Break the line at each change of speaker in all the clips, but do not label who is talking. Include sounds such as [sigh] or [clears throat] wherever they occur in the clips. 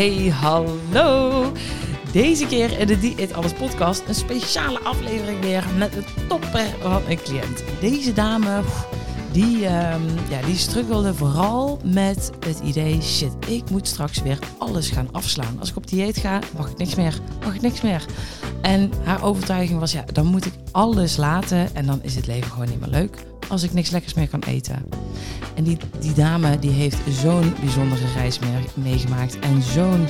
Hey, hallo! Deze keer in de Dieet Alles podcast een speciale aflevering weer met een topper van een cliënt. Deze dame, die, um, ja, die struggelde vooral met het idee, shit, ik moet straks weer alles gaan afslaan. Als ik op dieet ga, mag ik niks meer, mag ik niks meer. En haar overtuiging was, ja, dan moet ik alles laten en dan is het leven gewoon niet meer leuk als ik niks lekkers meer kan eten. En die, dame die heeft zo'n bijzondere reis meegemaakt en zo'n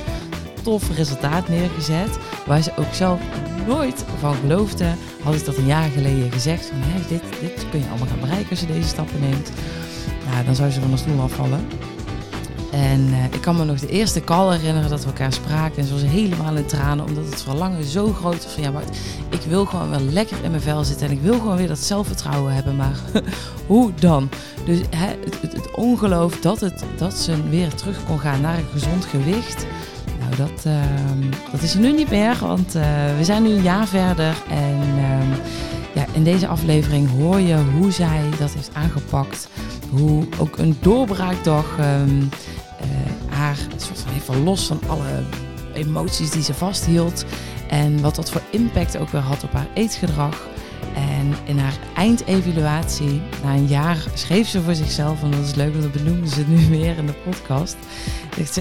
tof resultaat neergezet. Waar ze ook zelf nooit van geloofde. Had ik dat een jaar geleden gezegd. Dit, dit kun je allemaal gaan bereiken als je deze stappen neemt. Nou, dan zou ze van de stoel afvallen. En uh, ik kan me nog de eerste call herinneren dat we elkaar spraken. En ze was helemaal in tranen, omdat het verlangen zo groot was van ja, maar ik wil gewoon wel lekker in mijn vel zitten. En ik wil gewoon weer dat zelfvertrouwen hebben. Maar [laughs] hoe dan? Dus het, het, ongeloof dat, het, dat ze weer terug kon gaan naar een gezond gewicht. Nou, dat, uh, dat is er nu niet meer, want uh, we zijn nu een jaar verder. En uh, ja, in deze aflevering hoor je hoe zij dat heeft aangepakt. Hoe ook een doorbraakdag um, haar soort van even los van alle emoties die ze vasthield. En wat dat voor impact ook weer had op haar eetgedrag. En in haar eindevaluatie, na een jaar, schreef ze voor zichzelf, en dat is leuk, want dat benoemde ze nu [laughs] weer in de podcast.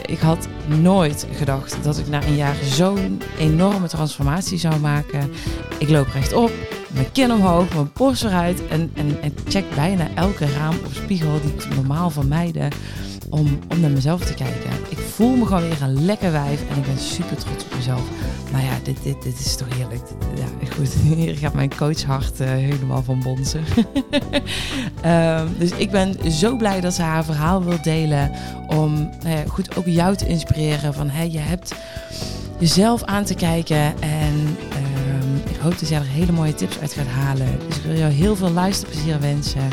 Ik had nooit gedacht dat ik na een jaar zo'n enorme transformatie zou maken. Ik loop rechtop, mijn kin omhoog, mijn borst eruit en, en, en check bijna elke raam of spiegel die ik normaal vermijden om, om naar mezelf te kijken. Ik voel me gewoon weer een lekker wijf en ik ben super trots op mezelf. Nou ja, dit, dit, dit is toch heerlijk. Ja, goed, [laughs] hier gaat mijn coachhart uh, helemaal van bonzen. um, [laughs] dus ik ben zo blij dat ze haar verhaal wil delen. Om nou goed ook jou te inspireren van hey, je hebt jezelf aan te kijken. En um, ik hoop dat jij er hele mooie tips uit gaat halen. Dus ik wil jou heel veel luisterplezier wensen.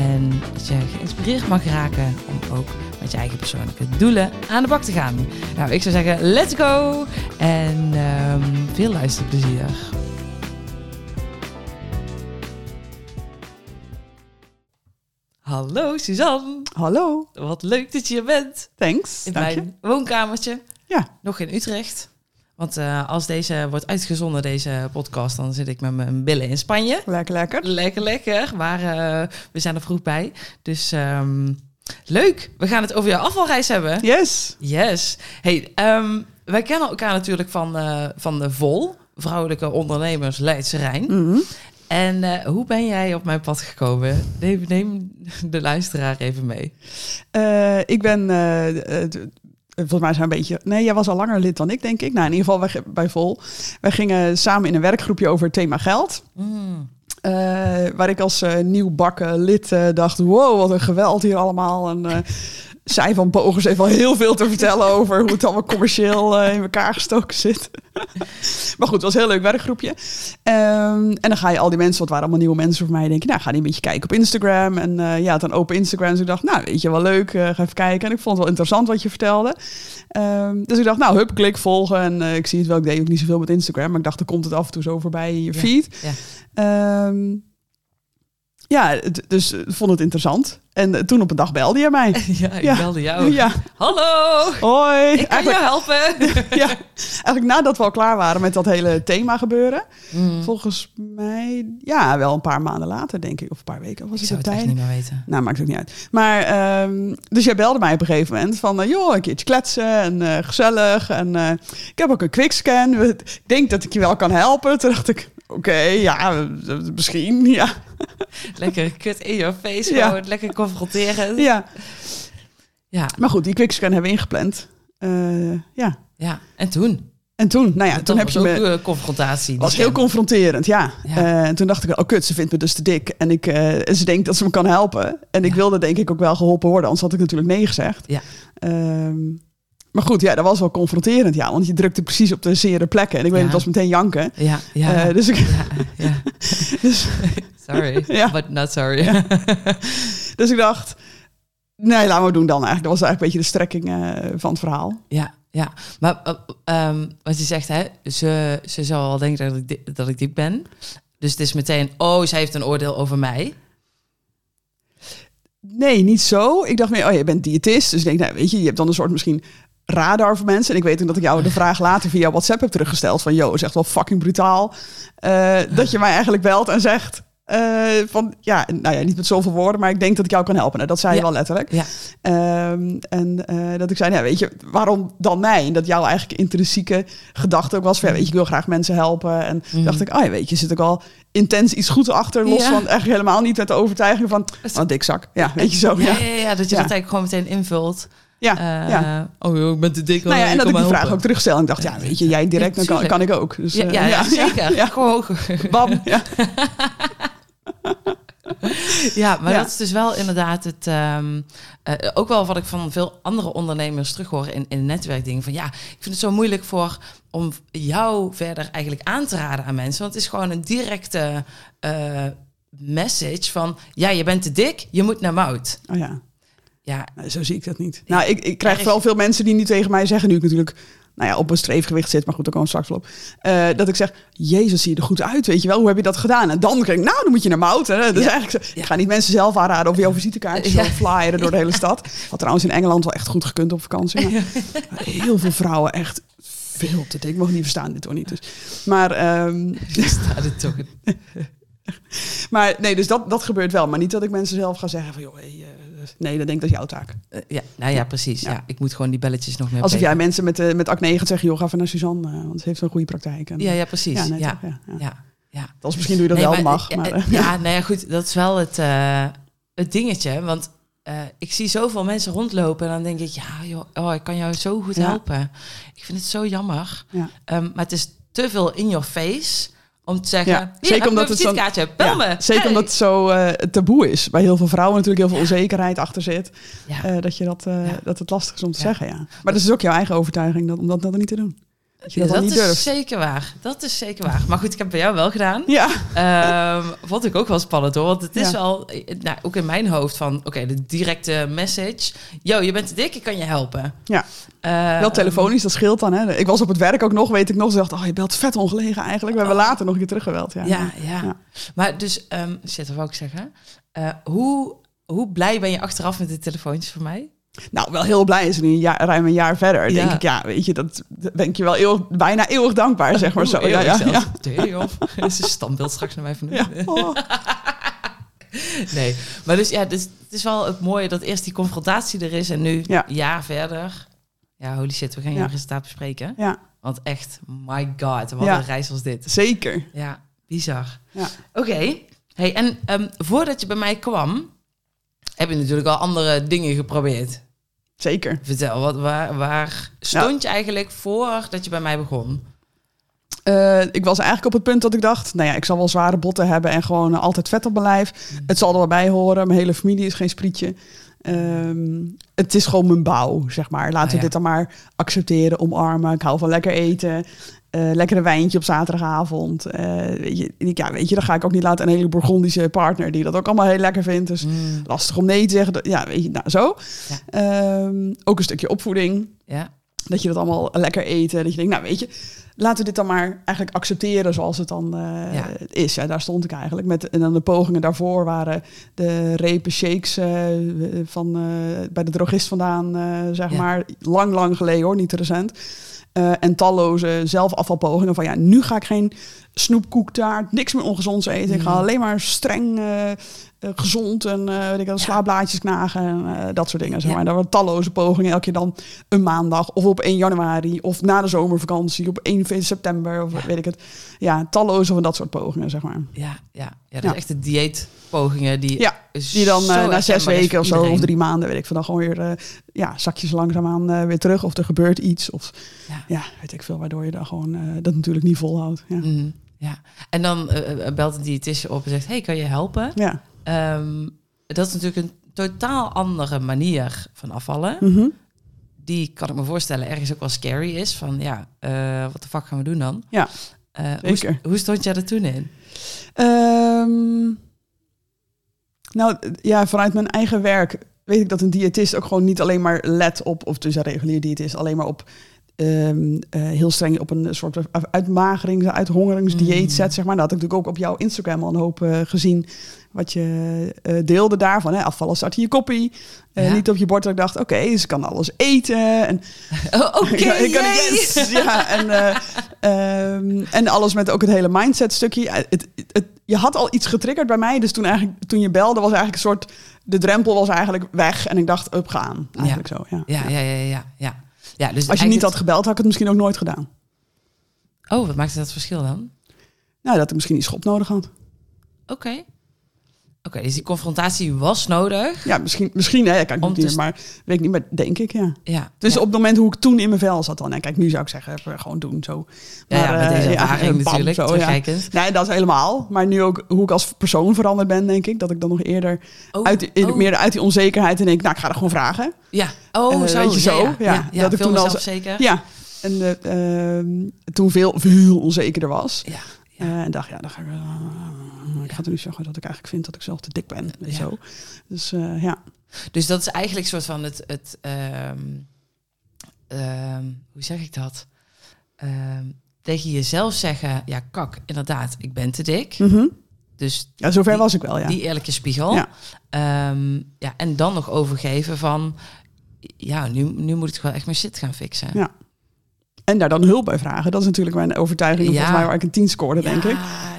En dat je geïnspireerd mag raken om ook met je eigen persoonlijke doelen aan de bak te gaan. Nou, ik zou zeggen, let's go! En um, veel luisterplezier. Hallo Suzanne.
Hallo.
Wat leuk dat je hier bent.
Thanks.
In
Dank
mijn
je.
woonkamertje.
Ja.
Nog in Utrecht. Want uh, als deze wordt uitgezonden, deze podcast, dan zit ik met mijn billen in Spanje.
Lekker, lekker.
Lekker, lekker. Maar uh, we zijn er vroeg bij. Dus um, leuk. We gaan het over jouw afvalreis hebben.
Yes.
Yes. Hey, um, wij kennen elkaar natuurlijk van, uh, van de VOL, Vrouwelijke Ondernemers Leidse Rijn.
Mm -hmm.
En uh, hoe ben jij op mijn pad gekomen? Neem, neem de luisteraar even mee.
Uh, ik ben uh, volgens mij zijn een beetje. Nee, jij was al langer lid dan ik, denk ik. Nou, in ieder geval wij, bij Vol. Wij gingen samen in een werkgroepje over het thema geld.
Mm.
Uh, waar ik als uh, nieuwbakken lid uh, dacht: wow, wat een geweld hier allemaal. En zij van Bogers heeft wel heel veel te vertellen over hoe het allemaal commercieel in elkaar gestoken zit. [laughs] maar goed, het was een heel leuk werkgroepje. Um, en dan ga je al die mensen, wat waren allemaal nieuwe mensen voor mij, denk je, nou, ga die een beetje kijken op Instagram. En uh, ja, dan open Instagram. Dus ik dacht, nou, weet je, wel leuk, uh, ga even kijken. En ik vond het wel interessant wat je vertelde. Um, dus ik dacht, nou, hup, klik, volgen. En ik zie het wel, ik deed ook niet zoveel met Instagram. Maar ik dacht, dan komt het af en toe zo voorbij in je feed.
Ja, ja.
Um, ja, dus ik vond het interessant. En toen op een dag belde je mij. [laughs]
Ja, ik ja. belde jou.
Ja.
Hallo!
Hoi!
Ik kan je helpen. [laughs]
ja, eigenlijk nadat we al klaar waren met dat hele thema gebeuren.
Mm.
Volgens mij, ja, wel een paar maanden later, denk ik. Of een paar weken. Was
ik zou het echt niet meer weten.
Nou, maakt ook niet uit. Maar, um, dus jij belde mij op een gegeven moment van... Uh, joh, een keertje kletsen en uh, gezellig. En uh, ik heb ook een quickscan. Ik denk dat ik je wel kan helpen. Toen dacht ik, oké, okay, ja, misschien, ja.
Lekker kut in your face,
Ja.
gewoon lekker confronteren.
Ja,
Ja,
maar goed, die quickscan hebben we ingepland. Uh, ja,
ja. En toen?
en toen, nou ja, toen heb
was
je
ook
me...
eh, confrontatie.
was
die
heel confronterend, ja.
Ja.
Eh, en toen dacht ik, oh kut, ze vindt me dus te dik. En, ik, eh, en ze denkt dat ze me kan helpen. En ik
Ja.
wilde denk ik ook wel geholpen worden, anders had ik natuurlijk nee gezegd.
Ja.
Ehm, maar goed, ja, dat was wel confronterend, ja. Want je drukte precies op de zere plekken. En ik weet, het was meteen janken.
Ja, ja.
Eh, dus ik, [laughs] dus, [laughs]
Sorry, [laughs]
Ja.
but not sorry.
Dus ik dacht, nee, laten we doen dan eigenlijk. Dat was eigenlijk een beetje de strekking eh, van het verhaal.
Ja, ja. Maar uh, um, wat je zegt, hè, ze, ze zal wel denken dat ik, dat ik dik ben. Dus het is meteen, oh, zij heeft een oordeel over mij.
Nee, niet zo. Ik dacht meer, oh, je bent diëtist. Dus ik denk, nou, weet je, je hebt dan een soort misschien radar voor mensen. En ik weet ook dat ik jou de vraag later via WhatsApp heb teruggesteld van... joh, is echt wel fucking brutaal. eh, dat je mij eigenlijk belt en zegt... eh, van ja, nou ja, niet met zoveel woorden, maar ik denk dat ik jou kan helpen. Nou, dat zei je
Ja.
wel letterlijk.
Ja.
Ehm, en eh, dat ik zei, nou, weet je, waarom dan mij? En dat jouw eigenlijk intrinsieke gedachte ook was van, ja, weet je, ik wil graag mensen helpen. En
Mm.
dacht ik, oh ja, weet je, zit ook al intens iets goeds achter, los van eigenlijk helemaal niet met de overtuiging van, oh, dikzak. Ja, weet je zo.
Ja,
Ja,
dat je dat eigenlijk gewoon meteen invult.
Ja,
Eh,
ja.
Oh, joh, ik ben te dik.
Nou ja, en dat ik die vraag
helpen.
ook terugstel. En ik dacht, ja, weet je, jij direct, dan kan, ik ook. Dus,
Ja,
eh,
ja, ja, zeker.
Ja,
Gewoon.
bam. Ja.
Ja, maar
Ja.
dat is dus wel inderdaad het. ehm, eh, ook wel wat ik van veel andere ondernemers terughoor in, in netwerkdingen. Van ja, ik vind het zo moeilijk voor om jou verder eigenlijk aan te raden aan mensen. Want het is gewoon een directe message van ja, je bent te dik, je moet naar mout.
Oh ja,
Ja,
Nou, zo zie ik dat niet. Nou, ik, ik krijg wel veel mensen die nu tegen mij zeggen, nu ik natuurlijk nou ja, op een streefgewicht zit, maar goed, daar komen we straks wel op. eh, dat ik zeg, jezus, zie je er goed uit, weet je wel? Hoe heb je dat gedaan? En dan denk ik, nou, dan moet je naar Mouten. Hè? Dus
Ja.
eigenlijk, ik ga niet mensen zelf aanraden of jouw visitekaartjes
Ja.
flyeren door de hele stad. Had trouwens in Engeland wel echt goed gekund op vakantie. Maar heel veel vrouwen echt veel te dik. Ik mag niet verstaan, dit hoor niet. Dus. Maar, ehm, [laughs]
staat het toch. [laughs]
maar nee, dus dat, dat gebeurt wel. Maar niet dat ik mensen zelf ga zeggen van, joh, hey, eh, nee, dat denk ik dat is jouw taak.
Eh, ja, nou ja, precies. Ja.
Ja.
ik moet gewoon die belletjes nog meer.
Alsof
plegen.
jij mensen met, eh, met acne gaat zeggen, joh, ga even naar Suzanne, eh, want ze heeft een goede praktijk. En,
Ja, ja, precies.
Ja,
Ja,
nee,
ja,
toch? ja, ja.
ja. ja.
Dat is misschien doe je dat
Nee,
wel,
maar-
mag.
ja,
Maar,
ja, nou ja, goed, dat is wel het, het dingetje. Want ik zie zoveel mensen rondlopen en dan denk ik, ja, joh, oh, ik kan jou zo goed helpen. Ik vind het zo jammer.
Ja.
Ehm, maar het is te veel in your face om te zeggen,
Ja, zeker omdat het ja. Zeker
Hey.
omdat het zo eh, taboe is. Bij heel veel vrouwen natuurlijk heel veel onzekerheid achter zit. Eh, dat, je dat, eh, dat het lastig is om te zeggen, ja. Maar dat is ook jouw eigen overtuiging dat, om dat, dat niet te doen. Dat je dat,
dat
dan niet
is
durft.
zeker waar. Dat is zeker waar. Maar goed, ik heb bij jou wel gedaan.
Ja,
Ehm vond ik ook wel spannend hoor. Want het is
Ja.
wel, nou, ook in mijn hoofd van, oké, de directe message. Yo, je bent te dik, ik kan je helpen.
Ja.
Eh,
wel telefonisch, dat scheelt dan. Hè. Ik was op het werk ook nog, weet ik nog. Ze dacht, oh, je belt vet ongelegen eigenlijk. We hebben later nog een keer teruggebeld. Ja,
Ja, ja.
Ja.
Maar dus, ehm shit, dat wou ik zeggen. Eh, hoe, hoe blij ben je achteraf met de telefoontjes voor mij?
Nou, wel heel blij is nu een jaar, ruim een jaar verder.
Ja.
Denk ik, ja, weet je, dat dat denk je wel eeuwig, bijna eeuwig dankbaar, zeg maar [laughs] zo. Ja, ja, ja.
zelfs. Joh. [laughs] Dat is een standbeeld straks naar mij van
Ja. Oh. [laughs]
Nee, maar dus ja, dus, het is wel het mooie dat eerst die confrontatie er is en nu
Ja.
een jaar verder. Ja, holy shit, we gaan
Ja.
jouw resultaat bespreken.
ja,
Want echt, my god, wat
Ja.
een reis was dit.
zeker.
Ja, bizar.
Ja.
Oké, hey, en ehm, voordat je bij mij kwam, heb je natuurlijk al andere dingen geprobeerd.
Zeker.
Vertel, wat, waar, waar stond je eigenlijk voordat je bij mij begon?
Eh, ik was eigenlijk op het punt dat ik dacht, nou ja, ik zal wel zware botten hebben en gewoon altijd vet op mijn lijf. Het zal er wel bij horen. Mijn hele familie is geen sprietje. Ehm, het is gewoon mijn bouw, zeg maar. Laten
Ah,
we
ja.
dit dan maar accepteren, omarmen. Ik hou van lekker eten. Eh lekker een wijntje op zaterdagavond. Eh, weet je, ja, weet je, dan ga ik ook niet laten een hele Bourgondische partner die dat ook allemaal heel lekker vindt. Dus
Mm,
lastig om nee te zeggen. Dat- Ja, weet je, nou zo.
Ja.
Ehm, ook een stukje opvoeding.
ja,
Dat je dat allemaal lekker eten. Dat je denkt, nou weet je, laten we dit dan maar eigenlijk accepteren zoals het dan eh,
Ja.
is. Ja, daar stond ik eigenlijk. Met, en dan de pogingen daarvoor waren de repen shakes van, bij de drogist vandaan, zeg
Ja.
maar. Lang, lang geleden hoor, niet te recent. Eh, en talloze zelfafvalpogingen van ja, nu ga ik geen snoepkoektaart, niks meer ongezonds eten. Ik ga
Mhm.
alleen maar streng eh, gezond en eh weet ik, slaapblaadjes knagen en eh, dat soort dingen. Zeg maar. Daar waren talloze pogingen, elke keer dan een maandag of op 1 januari of na de zomervakantie op 1 september of weet ik het. Ja, talloze van dat soort pogingen, zeg maar.
ja, ja. ja dat is echt de dieetpogingen die...
Ja, Die dan eh, na zes weken of zo, of drie maanden, weet ik van dan gewoon weer eh, ja, zakjes langzaamaan eh weer terug. Of er gebeurt iets. Of
Ja.
weet ik veel, waardoor je dan gewoon eh, dat natuurlijk niet volhoudt. Ja.
Mm, ja. En dan eh, eh, belt een diëtist op en zegt, hey, kan je helpen?
Ja.
Ehm, dat is natuurlijk een totaal andere manier van afvallen.
Mhm.
Die kan ik me voorstellen ergens ook wel scary is. Van ja, eh, wat de fuck gaan we doen dan?
Ja,
Eh, hoe, hoe stond jij er toen in?
Ehm, nou ja, vanuit mijn eigen werk weet ik dat een diëtist ook gewoon niet alleen maar let op, of dus een regulier diëtist, alleen maar op ehm, eh, heel streng op een soort uitmagerings, uithongeringsdieet
Mm.
zet, zeg maar. Dat had ik natuurlijk ook op jouw Instagram al een hoop gezien. Wat je eh, deelde daarvan. Hè? Afvallen start je koppie. Eh,
Ja.
Niet op je bord. Dat ik dacht, oké, ze kan alles eten. En [laughs]
Oh, Oké, [laughs]
yes, ja, en, eh, ehm, en alles met ook het hele mindset stukje. Het, het, je had al iets getriggerd bij mij. Dus toen, eigenlijk, toen je belde, was eigenlijk een soort... De drempel was eigenlijk weg. En ik dacht, up gaan. Eigenlijk zo, ja.
Ja, ja, ja, ja, ja. ja dus
Als je niet had gebeld, had ik het misschien ook nooit gedaan.
Oh, wat maakte dat verschil dan?
Nou, dat ik misschien die schop nodig had.
Oké. Oké, dus die confrontatie was nodig.
Ja, misschien, misschien hè,
Om
niet
te
maar weet ik niet, maar denk ik, ja.
Ja.
Dus
ja.
op het moment hoe ik toen in mijn vel zat dan. En kijk, nu zou ik zeggen, gewoon doen, zo.
ja, ja, met
eh,
deze ervaring [laughs]
bam,
natuurlijk,
zo. Nee, dat is helemaal. Maar nu ook hoe ik als persoon veranderd ben, denk ik. Dat ik dan nog eerder
Oh,
uit,
oh.
meer uit die onzekerheid en denk, nou, ik ga er gewoon vragen.
Ja. Oh,
Eh,
zo.
weet je,
ja,
zo,
Ja,
Dat ik
veel
toen al-
zeker.
Ja. En eh, ehm, toen veel, veel onzekerder was.
Ja.
Eh, en dacht, ja, dan ga ik, eh, ik ga er nu zeggen dat ik eigenlijk vind dat ik zelf te dik ben. En zo. Dus eh, ja.
Dus dat is eigenlijk een soort van het... het ehm, ehm, hoe zeg ik dat? Ehm, tegen jezelf zeggen... Ja, kak, inderdaad, ik ben te dik.
Mhm.
Dus
ja, zover
Die-
was ik wel, ja.
die eerlijke spiegel.
Ja.
Ja, en dan nog overgeven van... Ja, nu, nu moet ik wel echt mijn shit gaan fixen.
Ja. En daar dan hulp bij vragen. Dat is natuurlijk mijn overtuiging.
Ja.
Volgens mij waar ik een 10 scoorde, denk ik.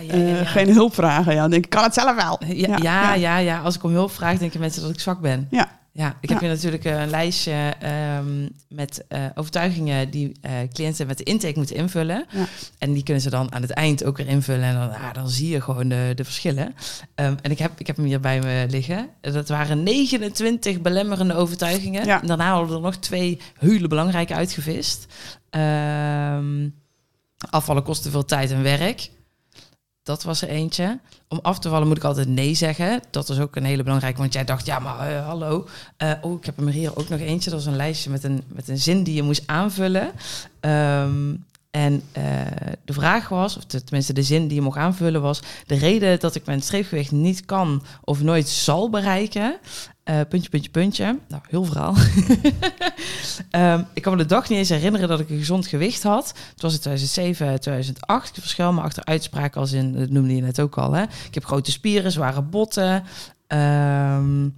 Ja, ja,
Eh. Geen hulp vragen. Ja, dan denk ik, kan het zelf wel.
Ja, ja, ja, ja, Als ik om hulp vraag, denken mensen dat ik zwak ben.
Ja.
Ja, ik heb hier natuurlijk een lijstje ehm, met eh, overtuigingen die eh, cliënten met de intake moeten invullen.
Ja.
En die kunnen ze dan aan het eind ook weer invullen. En dan, ah, dan zie je gewoon de, de verschillen. Ehm, en ik heb, ik heb hem hier bij me liggen. Dat waren 29 belemmerende overtuigingen.
Ja.
En daarna hadden we er nog twee hele belangrijke uitgevist. Ehm, afvallen kost te veel tijd en werk. Dat was er eentje. Om af te vallen moet ik altijd nee zeggen. Dat is ook een hele belangrijke, want jij dacht, ja, maar eh, hallo. Eh, oh, ik heb hem hier ook nog eentje. Dat was een lijstje met een, met een zin die je moest aanvullen. Ehm, en eh, de vraag was, of tenminste de zin die je mocht aanvullen was... de reden dat ik mijn streefgewicht niet kan of nooit zal bereiken... eh, puntje, puntje, puntje. Nou, heel verhaal. [laughs] Ehm, ik kan me de dag niet eens herinneren dat ik een gezond gewicht had. Het was in 2007, 2008. Ik verschil me achter uitspraak als in, dat noemde je net ook al. Hè? Ik heb grote spieren, zware botten. Ehm,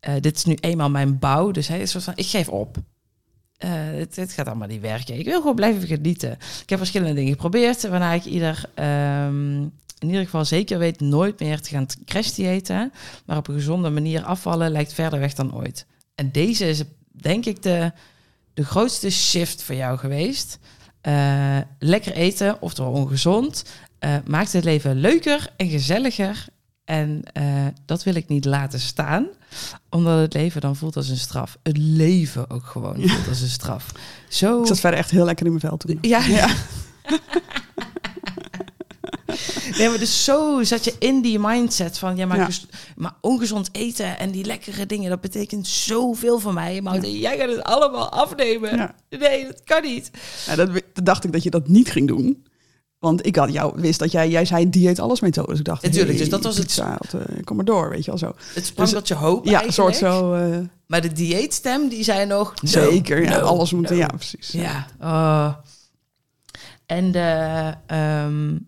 eh, dit is nu eenmaal mijn bouw. Dus hij is van, ik geef op. Eh, het, gaat allemaal niet werken. Ik wil gewoon blijven genieten. Ik heb verschillende dingen geprobeerd, waarna ik ieder, ehm, in ieder geval zeker weet nooit meer te gaan crash-diëten. Maar op een gezonde manier afvallen lijkt verder weg dan ooit. En deze is denk ik de, de grootste shift voor jou geweest. Eh, lekker eten, oftewel ongezond, eh, maakt het leven leuker en gezelliger. En eh, dat wil ik niet laten staan, omdat het leven dan voelt als een straf. Het leven ook gewoon voelt als een straf. Zo.
Ik zat verder echt heel lekker in mijn vel toen.
Ja,
Ja. [laughs]
Nee, maar dus zo zat je in die mindset van, ja, maar,
Ja.
maar ongezond eten en die lekkere dingen, dat betekent zoveel voor mij. Maar jij gaat het allemaal afnemen. Nee, dat kan niet.
Dat dacht ik dat je dat niet ging doen. Want ik had jou wist dat jij, jij zei dieet alles methode. Dus ik dacht,
Natuurlijk,
hey,
dus dat was het-
pizza, eh, kom maar door, weet je wel zo.
Het sprong
Dus-
tot je hoop
Ja,
eigenlijk.
soort zo. eh,
Maar de dieetstem, die zei nog... no,
zeker, ja,
no,
alles moet.
no.
Ja, precies.
Ja. oh. En de, ehm,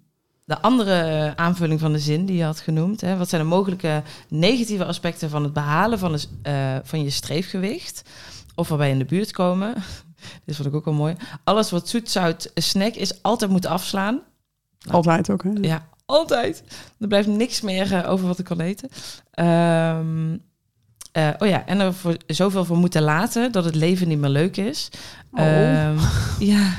de andere aanvulling van de zin die je had genoemd. Hè, wat zijn de mogelijke negatieve aspecten van het behalen van, de, s- eh, van je streefgewicht? Of waarbij in de buurt komen. Dit vond ik ook wel mooi. Alles wat zoet, zout, snack is, altijd moeten afslaan.
Altijd ook, hè?
Ja, altijd. Er blijft niks meer eh, over wat ik kan eten. Ehm, eh, oh ja, en er voor, zoveel voor moeten laten dat het leven niet meer leuk is.
Oh.
Ehm, ja.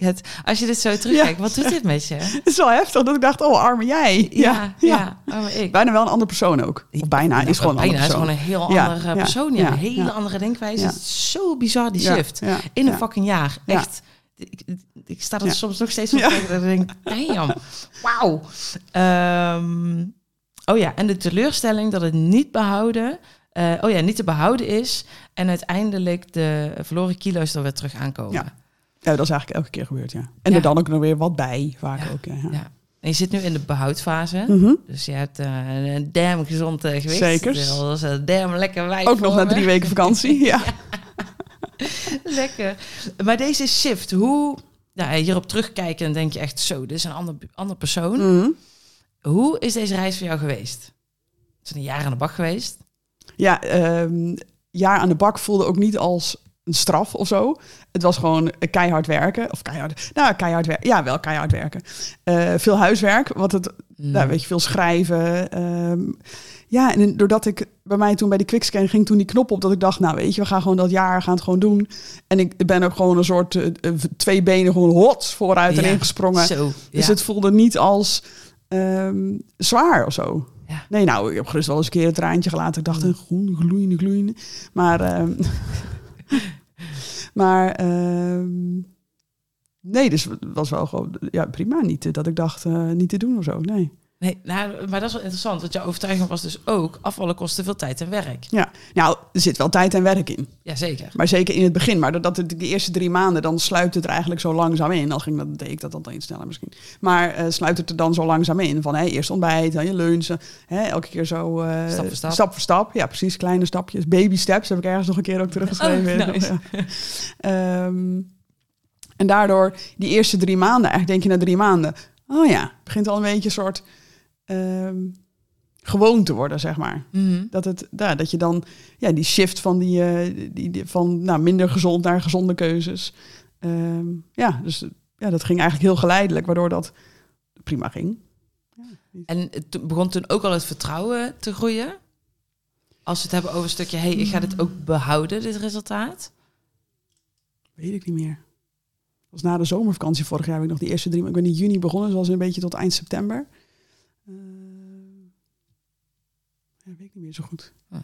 Het, als je dit zo terugkijkt, wat doet dit met je? [laughs]
Het is wel heftig dat ik dacht, oh, arme jij.
Ja, ja. Oh, maar ik.
Bijna wel een andere persoon ook. Of bijna,
Nou,
is gewoon een
bijna,
andere
is gewoon een heel andere
ja,
persoon. Ja, een hele andere denkwijze. Het is zo bizar, die shift. In een fucking jaar.
Ja.
Echt. Ik, ik sta er soms nog steeds op
Ja.
ik denk, damn, wauw. Ehm, oh ja, en de teleurstelling dat het niet behouden, eh, oh ja, niet te behouden is. En uiteindelijk de verloren kilo's er weer terug aankomen.
Ja. Ja, dat is eigenlijk elke keer gebeurd, ja. En
Ja.
er dan ook nog weer wat bij, vaak
Ja.
ook. Ja.
En je zit nu in de behoudfase.
Mhm.
Dus je hebt eh, een damn gezond eh, gewicht.
Zeker.
Dat is een damn lekker wijf
Ook nog na drie weken vakantie. [laughs] Ja.
Lekker. Maar deze shift, hoe... Nou, hierop terugkijken en denk je echt zo, dit is een ander, ander persoon.
Mhm.
Hoe is deze reis voor jou geweest? Het is een jaar aan de bak geweest.
Ja, ehm, jaar aan de bak voelde ook niet als een straf of zo. Het was gewoon keihard werken. Of keihard, nou, keihard werken. Ja, wel keihard werken. Eh, veel huiswerk, wat het,
Mm.
nou, weet je, veel schrijven. ehm, ja, en doordat ik bij mij toen bij die quickscan ging toen die knop op, dat ik dacht, nou weet je, we gaan gewoon dat jaar gaan het gewoon doen. En ik ben ook gewoon een soort eh, eh, twee benen gewoon hot vooruit en
Ja,
ingesprongen.
Zo,
Dus het voelde niet als ehm, zwaar of zo.
Ja.
Nee, nou, ik heb gerust wel eens een keer het traantje gelaten. Ik dacht, een groen, gloeiende, gloeiende. Maar, ehm, [laughs] [laughs] maar ehm, nee, dus was wel gewoon ja, prima. Niet eh, dat ik dacht, eh, niet te doen of zo. Nee.
Nee, nou, maar dat is wel interessant, want jouw overtuiging was dus ook... afvallen kostte veel tijd en werk.
Ja, nou, er zit wel tijd en werk in.
Jazeker.
Maar zeker in het begin. Maar doordat het de eerste drie maanden, dan sluipt het er eigenlijk zo langzaam in. Al ging dat, deed ik dat dan iets sneller misschien. Maar eh sluit het er dan zo langzaam in. Van hè, eerst ontbijt, dan je lunchen. Hè, elke keer zo... eh,
Stap voor stap.
Stap voor stap. Ja, precies. Kleine stapjes. Baby steps heb ik ergens nog een keer ook teruggeschreven.
Oh, nice.
Ja. [laughs] Ehm, en daardoor, die eerste drie maanden, eigenlijk denk je na drie maanden... Oh ja, begint al een beetje een soort... ehm, gewoon te worden, zeg maar.
Mhm.
Dat, het, ja, dat je dan ja, die shift van, die, eh, die, die- van nou, minder gezond naar gezonde keuzes. Ehm, ja, dus ja, dat ging eigenlijk heel geleidelijk, waardoor dat prima ging.
En het begon toen ook al het vertrouwen te groeien? Als we het hebben over een stukje... hey, ik ga dit ook behouden, dit resultaat?
Weet ik niet meer. Dat was na de zomervakantie vorig jaar. Heb ik nog die eerste drie maanden. Ik ben in juni begonnen, zoals een beetje tot eind september. Ja, weet ik niet meer zo goed.
Nou,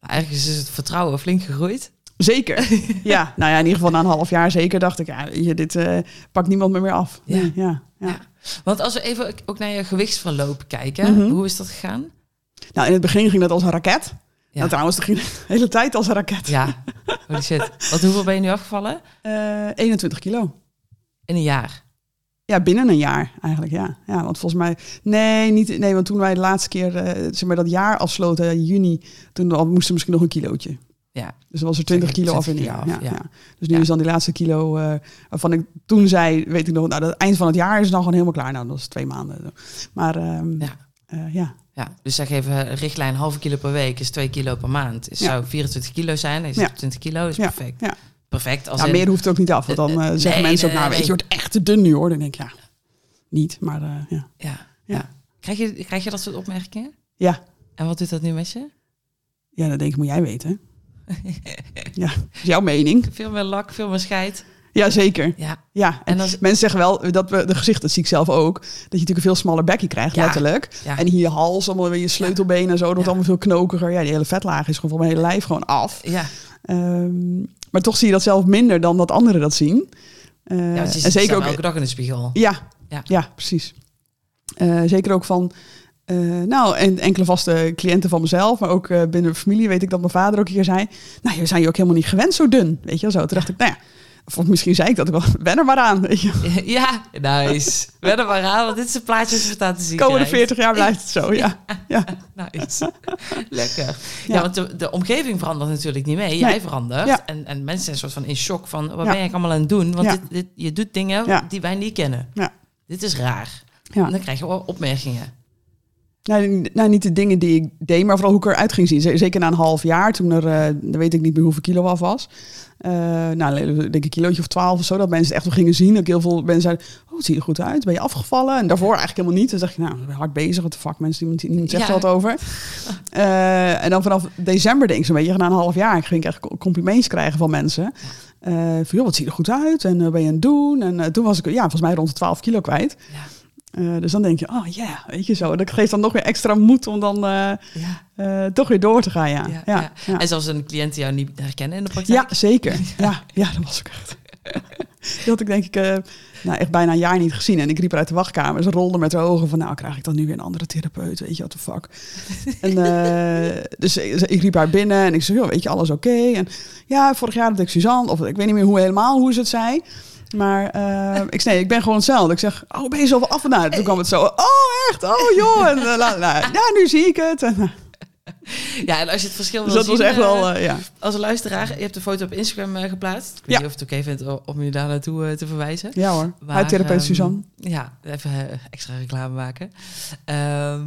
eigenlijk is het vertrouwen flink gegroeid.
Zeker. [laughs] ja, nou ja, in ieder geval na een half jaar zeker dacht ik, ja, je, dit eh, pakt niemand me meer af.
Ja.
Nee, ja, ja.
Ja. Want als we even ook naar je gewichtsverloop kijken,
Mhm.
hoe is dat gegaan?
Nou, in het begin ging dat als een raket.
Ja.
Nou, trouwens, dat ging de hele tijd als een raket.
Ja, holy shit. [laughs] Wat, hoeveel ben je nu afgevallen?
Eh, 21 kilo.
In een jaar.
Ja, binnen een jaar eigenlijk, ja. Ja, want volgens mij... Nee, niet, nee want toen wij de laatste keer eh, zeg maar, dat jaar afsloten, in juni, toen al moesten we misschien nog een kilootje.
Ja.
Dus was er 20 kilo af in
20
jaar.
kilo
Ja,
af, ja.
ja. Dus nu
Ja.
is dan die laatste kilo, eh, waarvan ik toen zei, weet ik nog, nou, het eind van het jaar is dan gewoon helemaal klaar. Nou, dat is twee maanden. Maar ehm,
Ja.
eh, ja.
Ja, dus zeg even, richtlijn halve kilo per week is 2 kilo per maand. Het zou 24 kilo zijn. Is
Ja.
het 20 kilo, is perfect.
Ja.
Perfect. Als
ja,
in-
meer hoeft ook niet af. Want dan eh,
Eh,
zeggen
nee,
mensen ook, nou weet je, wordt echt te dun nu hoor. Dan denk ik, ja, niet. Maar eh, ja.
Ja,
Ja.
Krijg, je, krijg je dat soort opmerkingen?
Ja.
En wat doet dat nu met je?
Ja, dat denk ik, moet jij weten. [laughs] ja, is jouw mening.
Veel meer lak, veel meer scheid.
Ja, zeker.
Ja,
Ja, en
en als,
mensen zeggen wel dat we de gezicht, dat zie ik zelf ook, dat je natuurlijk een veel smaller bekje krijgt,
Ja.
letterlijk.
ja,
En hier je hals, allemaal weer je sleutelbenen en zo, dat wordt allemaal veel knokiger. Ja, die hele vetlaag is gewoon van mijn hele lijf gewoon af.
ja,
Ehm, maar toch zie je dat zelf minder dan dat anderen dat zien.
Ja, je
en zeker ook,
elke dag in de spiegel.
ja,
Ja.
ja. precies. Eh, zeker ook van, eh, nou, en enkele vaste cliënten van mezelf, maar ook binnen de familie weet ik dat mijn vader ook keer zei, nou, we zijn je ook helemaal niet gewend zo dun, weet je wel zo. Toen dacht ik, nou ja, of misschien zei ik dat wel, [laughs] wen er maar aan, weet je. [laughs]
Ja, nice. Wen er maar aan, want dit is een plaatje dat je staan te zien
Komende
krijgt.
40 jaar blijft het zo, ja. [laughs] ja.
Nice. Lekker. Ja,
Ja.
want de, de omgeving verandert natuurlijk niet mee. Jij
Nee.
verandert.
Ja.
En, en mensen zijn soort van in shock van... wat ben je eigenlijk allemaal aan het doen? Want dit, dit, je doet dingen die wij niet kennen.
Ja.
Dit is raar. En dan krijg je wel opmerkingen.
Nou, nou, niet de dingen die ik deed, maar vooral hoe ik eruit ging zien. Zeker na een half jaar, toen er, dan weet ik niet meer hoeveel kilo af was. Eh nou, ik denk een kilootje of twaalf of zo, dat mensen het echt wel gingen zien. Dat heel veel mensen zeiden, oh, het ziet er goed uit. Ben je afgevallen? En daarvoor eigenlijk helemaal niet. Dan dacht je, nou, ik ben hard bezig. Wat de fuck, mensen, niemand, niemand zegt
Ja.
wat over. Eh, en dan vanaf december denk ik zo'n beetje, na een half jaar, ging ik echt complimentjes krijgen van mensen. Van, joh, wat zie je er goed uit? En ben je aan het doen? En toen was ik, ja, volgens mij rond de 12 kilo kwijt.
Ja.
Eh, dus dan denk je, oh ja, weet je zo. Dat geeft dan nog weer extra moed om dan eh,
Ja.
eh, toch weer door te gaan, ja.
Ja,
Ja,
ja.
ja, ja.
En zelfs een cliënt die jou niet herkennen in de praktijk.
zeker. [laughs] Ja, ja, dat was ook echt. [laughs] Die had ik denk ik nou, echt bijna een jaar niet gezien. En ik riep uit de wachtkamer. Ze rolde met haar ogen van, nou krijg ik dan nu weer een andere therapeut. Weet je, what the fuck. [laughs] en, dus ik, ik riep haar binnen en ik zei, joh, weet je, alles oké? En ja, vorig jaar had ik Suzanne, of ik weet niet meer hoe helemaal hoe ze het zei. Maar eh, ik nee, ik ben gewoon hetzelfde. Ik zeg, oh, ben je zoveel af en aan? Toen kwam het zo, oh, echt? Oh, joh. En, eh, la, la. ja, nu zie ik het. En, eh,
Ja, en als je het verschil
Dus
wil
dat was
zien,
echt
eh,
wel, ja.
Als luisteraar, je hebt de foto op Instagram geplaatst. Ik weet
Ja.
niet of het oké vindt om je daar naartoe te verwijzen.
Ja hoor, huidtherapeut
ehm,
Suzanne.
Ja, even extra reclame maken. Ehm,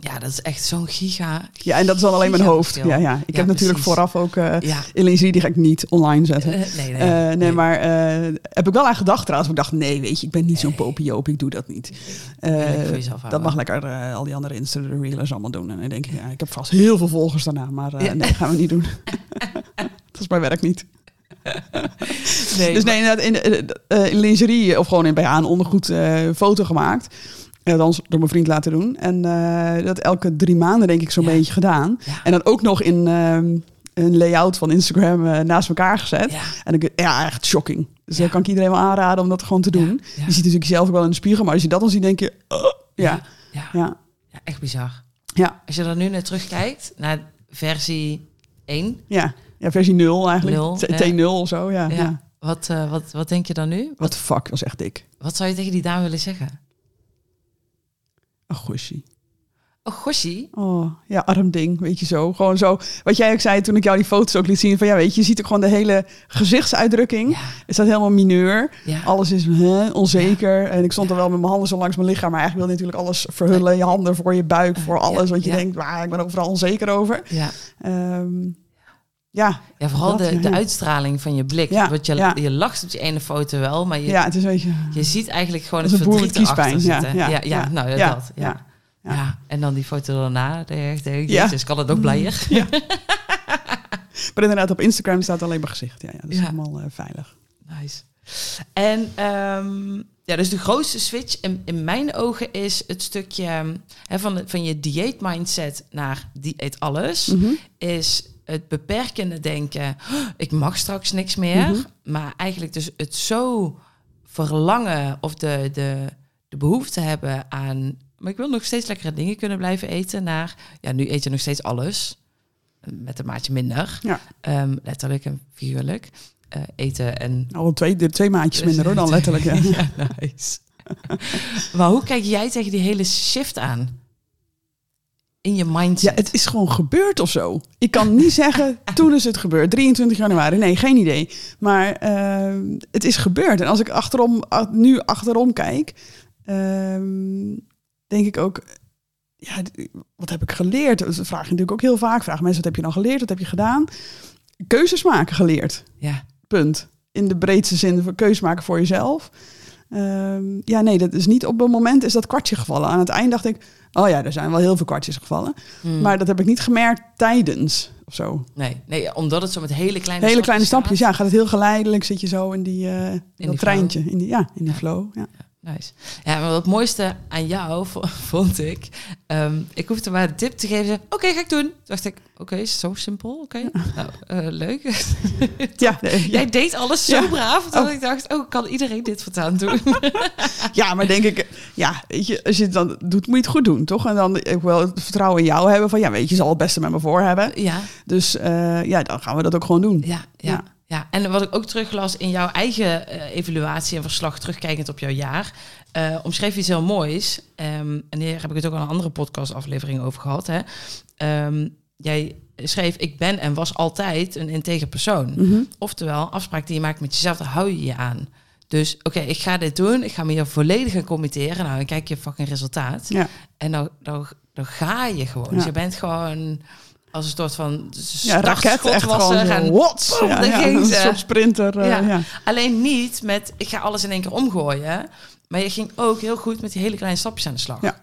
ja, dat is echt zo'n giga.
Ja, en dat is dan alleen mijn hoofd. Ja, ja. Ik
Ja,
heb natuurlijk vooraf ook... eh
Ja,
die ga ik niet online zetten.
eh, nee, nee,
Eh, nee, maar eh, heb ik wel aan gedacht trouwens. Maar ik dacht, nee, weet je, ik ben niet zo'n popioop. Ik doe dat niet. Dat mag lekker al die andere Insta-reelers allemaal doen. En dan denk ik, ja, ik heb vast heel veel volgers daarna. Maar nee, gaan we niet doen. [laughs] [laughs] dat is mijn werk niet.
Nee,
Dus nee, inderdaad, in, in lingerie of gewoon in BH een ondergoed foto gemaakt. En dan door mijn vriend laten doen. En eh, dat elke drie maanden denk ik zo'n
Ja.
beetje gedaan.
Ja.
En dan ook nog in ehm, een layout van Instagram eh, naast elkaar gezet.
Ja,
En ik, ja, echt shocking. Dus
Ja.
dat kan ik iedereen wel aanraden om dat gewoon te doen. Je ziet natuurlijk zelf ook wel in de spiegel, maar als je dat dan ziet, denk je, oh, ja,
ja, echt bizar.
ja,
Als je er nu naar terugkijkt, naar versie 1,
ja. Ja, versie 0 eigenlijk.
Nul,
T-
ja.
T0 of zo, ja.
ja.
ja.
Wat, eh, wat, wat denk je dan nu?
Wat fuck, was echt dik.
Wat zou je tegen die dame willen zeggen?
Een gosje.
Oh,
ja, arm ding, weet je zo. Gewoon zo, wat jij ook zei toen ik jou die foto's ook liet zien. Van ja, weet je, je ziet ook gewoon de hele gezichtsuitdrukking.
Ja,
Het staat helemaal mineur.
ja.
Alles is hè, onzeker. En ik stond er wel met mijn handen zo langs mijn lichaam. Maar eigenlijk wil je natuurlijk alles verhullen. Je handen voor je buik, voor alles.
Ja,
Want je denkt, waar, ik ben overal onzeker over.
ja.
Ehm, ja,
Ja, vooral de,
ja.
de uitstraling van je blik.
Ja,
Want je,
ja.
je lacht op die ene foto wel, maar je,
ja, het is een beetje...
je ziet eigenlijk gewoon het verdriet erachter.
Ja,
zitten.
ja,
ja, ja,
ja,
nou ja,
ja,
dat. Ja.
ja,
Ja.
ja.
en dan die foto daarna. Denkt,
Ja.
jezus, kan het ook blijer? [laughs]
Maar inderdaad, op Instagram staat alleen maar gezicht. Ja, ja dat is
Ja.
allemaal eh, veilig.
Nice. En ehm, ja, dus de grootste switch in, in mijn ogen is het stukje hè, van, de- van je dieet mindset naar dieet alles.
Mhm.
Is het beperkende denken, "Oh, ik mag straks niks meer.
Mhm.
Maar eigenlijk dus het zo verlangen of de, de, de behoefte hebben aan... Maar ik wil nog steeds lekkere dingen kunnen blijven eten. Naar, ja, nu eet je nog steeds alles. Met een maatje minder.
Ja.
Ehm, letterlijk en figuurlijk. Eh, eten en
Al twee, de twee maatjes minder hoor, dan letterlijk. Ja. [laughs]
ja, nice. maar hoe kijk jij tegen die hele shift aan? In je mindset.
Ja, het is gewoon gebeurd of zo. Ik kan niet zeggen, [laughs] toen is het gebeurd. 23 januari, nee, geen idee. Maar ehm, het is gebeurd. En als ik achterom, nu achterom kijk, ehm, denk ik ook... Ja, wat heb ik geleerd? Dat vraag je natuurlijk ook heel vaak. Vragen mensen, wat heb je nou geleerd? Wat heb je gedaan? Keuzes maken geleerd.
Ja,
Punt. In de breedste zin van keus maken voor jezelf. Ehm, ja, nee, dat is niet op een moment is dat kwartje gevallen. Aan het eind dacht ik, oh ja, er zijn wel heel veel kwartjes gevallen.
Hmm.
Maar dat heb ik niet gemerkt tijdens of zo.
nee, nee, omdat het zo met hele kleine
Hele kleine
gaat.
stapjes, ja, gaat het heel geleidelijk. Zit je zo in die, eh in
die
dat treintje, in die, ja, in die
Ja.
flow. Ja.
Nice. Ja, maar het mooiste aan jou vo- [laughs] vond ik, ehm, ik hoefde maar een tip te geven. Oké, ga ik doen. Toen dacht ik, oké, zo simpel. Oké, nou, eh, leuk. [laughs]
Ja, nee,
Jij
ja.
deed alles zo
Ja.
braaf dat
Oh.
ik dacht, oh, kan iedereen dit voortaan [laughs] doen?
ja, maar denk ik, ja, weet je, als je het dan doet, moet je het goed doen, toch? En dan ook wel het vertrouwen in jou hebben van, ja, weet je, je zal het beste met me voor hebben.
ja,
Dus eh, ja, dan gaan we dat ook gewoon doen.
Ja, ja,
Ja.
En wat ik ook teruglas in jouw eigen eh, evaluatie en verslag, terugkijkend op jouw jaar, eh, omschreef je iets heel moois. Ehm, en hier heb ik het ook al een andere podcastaflevering over gehad. Hè? Ehm, jij schreef, ik ben en was altijd een integer persoon.
Mhm.
Oftewel, afspraak die je maakt met jezelf, daar hou je je aan. Dus oké, ik ga dit doen. Ik ga me hier volledig aan committeren. Nou, dan kijk je fucking resultaat.
Ja.
En dan, dan, dan ga je gewoon.
Ja.
Dus je bent gewoon als een soort van
Ja, raket, echt
was er
zo,
en boem,
Ja, ja,
ging
een
ze.
soort sprinter. eh,
Ja.
ja.
Alleen niet met, ik ga alles in één keer omgooien. Maar je ging ook heel goed met die hele kleine stapjes aan de slag.
Ja.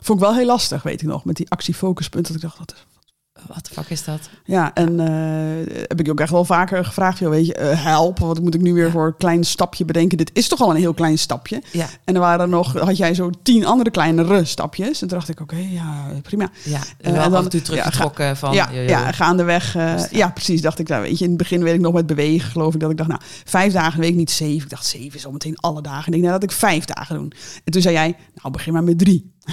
Vond ik wel heel lastig, weet ik nog, met die actiefocuspunten. Dat ik dacht, wat is
Wat de fuck is dat?
Ja, en eh, heb ik ook echt wel vaker gevraagd, joh, weet je, eh, help, wat moet ik nu weer voor een klein stapje bedenken? Dit is toch al een heel klein stapje.
Ja,
En er waren nog, had jij zo tien andere kleinere stapjes. En toen dacht ik, oké, ja, prima.
ja.
en
wel
dan-
en toe teruggetrokken van...
ja,
yo, yo.
ja, gaandeweg. eh ja, precies. Dacht ik, nou, weet je, in het begin weet ik nog met bewegen, geloof ik, dat ik dacht, nou, vijf dagen week, niet zeven. Ik dacht, zeven is al meteen alle dagen. En ik denk, nou, dat ik vijf dagen doen. En toen zei jij, nou, begin maar met drie. [laughs]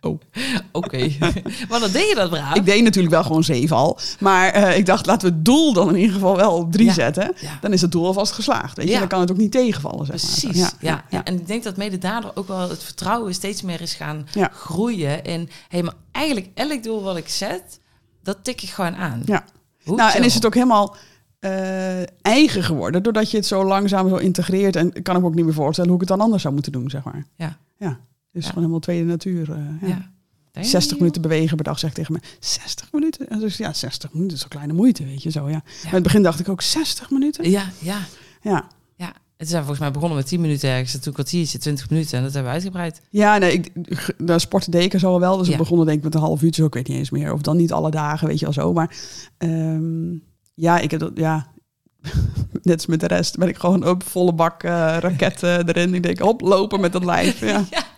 Oh. [laughs]
Oké. [laughs] maar dan deed je dat braaf.
Ik deed natuurlijk wel gewoon zeven al. Maar eh, ik dacht, laten we het doel dan in ieder geval wel op drie
Ja.
zetten.
Ja.
Dan is het doel alvast geslaagd. Weet je?
Ja.
Dan kan het ook niet tegenvallen. Zeg maar.
Precies. Ja, ja, en ik denk dat mede daardoor ook wel het vertrouwen steeds meer is gaan groeien. En hey, maar eigenlijk elk doel wat ik zet, dat tik ik gewoon aan.
Ja. Nou, en is het ook helemaal eh, eigen geworden. Doordat je het zo langzaam zo integreert. En kan ik me ook niet meer voorstellen hoe ik het dan anders zou moeten doen, zeg maar.
Ja.
Ja. Dus gewoon helemaal tweede natuur. eh, ja.
Ja. Denk
60
je?
minuten bewegen per dag, zeg ik tegen me. 60 minuten? En dus ja, 60 minuten is een kleine moeite, weet je zo, ja. Maar in het begin dacht ik ook 60 minuten?
Ja, ja,
Ja.
ja. Het zijn volgens mij begonnen met 10 minuten ergens, toen kwartiertje, 20 minuten. En dat hebben we uitgebreid.
Ja, nee, ik, de sporten er zo wel. Dus
Ja.
we begonnen denk ik met een half uurtje, zo, ik weet niet eens meer. Of dan niet alle dagen, weet je wel zo. Maar ehm, ja, ik heb dat, ja... [laughs] Net als met de rest ben ik gewoon op volle bak eh raketten erin. Ik denk, hop, lopen met dat lijf. Ja. [laughs]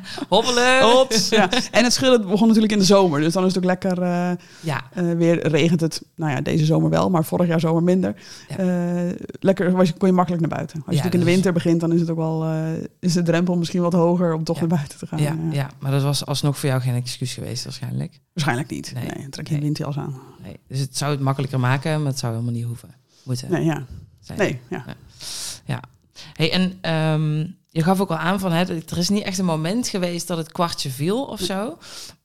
[laughs]
Hoppelen!
Hops, ja. En het schillen begon natuurlijk in de zomer. Dus dan is het ook lekker... eh,
Ja,
Eh, weer regent het, nou ja, deze zomer wel, maar vorig jaar zomer minder.
Ja.
Eh, lekker, was je, kon je makkelijk naar buiten. Als je
Ja,
natuurlijk in de
is-
winter begint, dan is het ook wel, eh, is de drempel misschien wat hoger om toch
Ja.
naar buiten te gaan.
ja,
Ja.
ja, maar dat was alsnog voor jou geen excuus geweest waarschijnlijk.
Waarschijnlijk niet.
Nee.
Nee, dan trek je
Nee.
windjas aan.
Nee. Dus het zou het makkelijker maken, maar het zou helemaal niet hoeven. Moeten.
Nee, ja.
zijn.
Nee, ja.
Hey, en ehm, je gaf ook al aan van, hè, er is niet echt een moment geweest dat het kwartje viel of zo.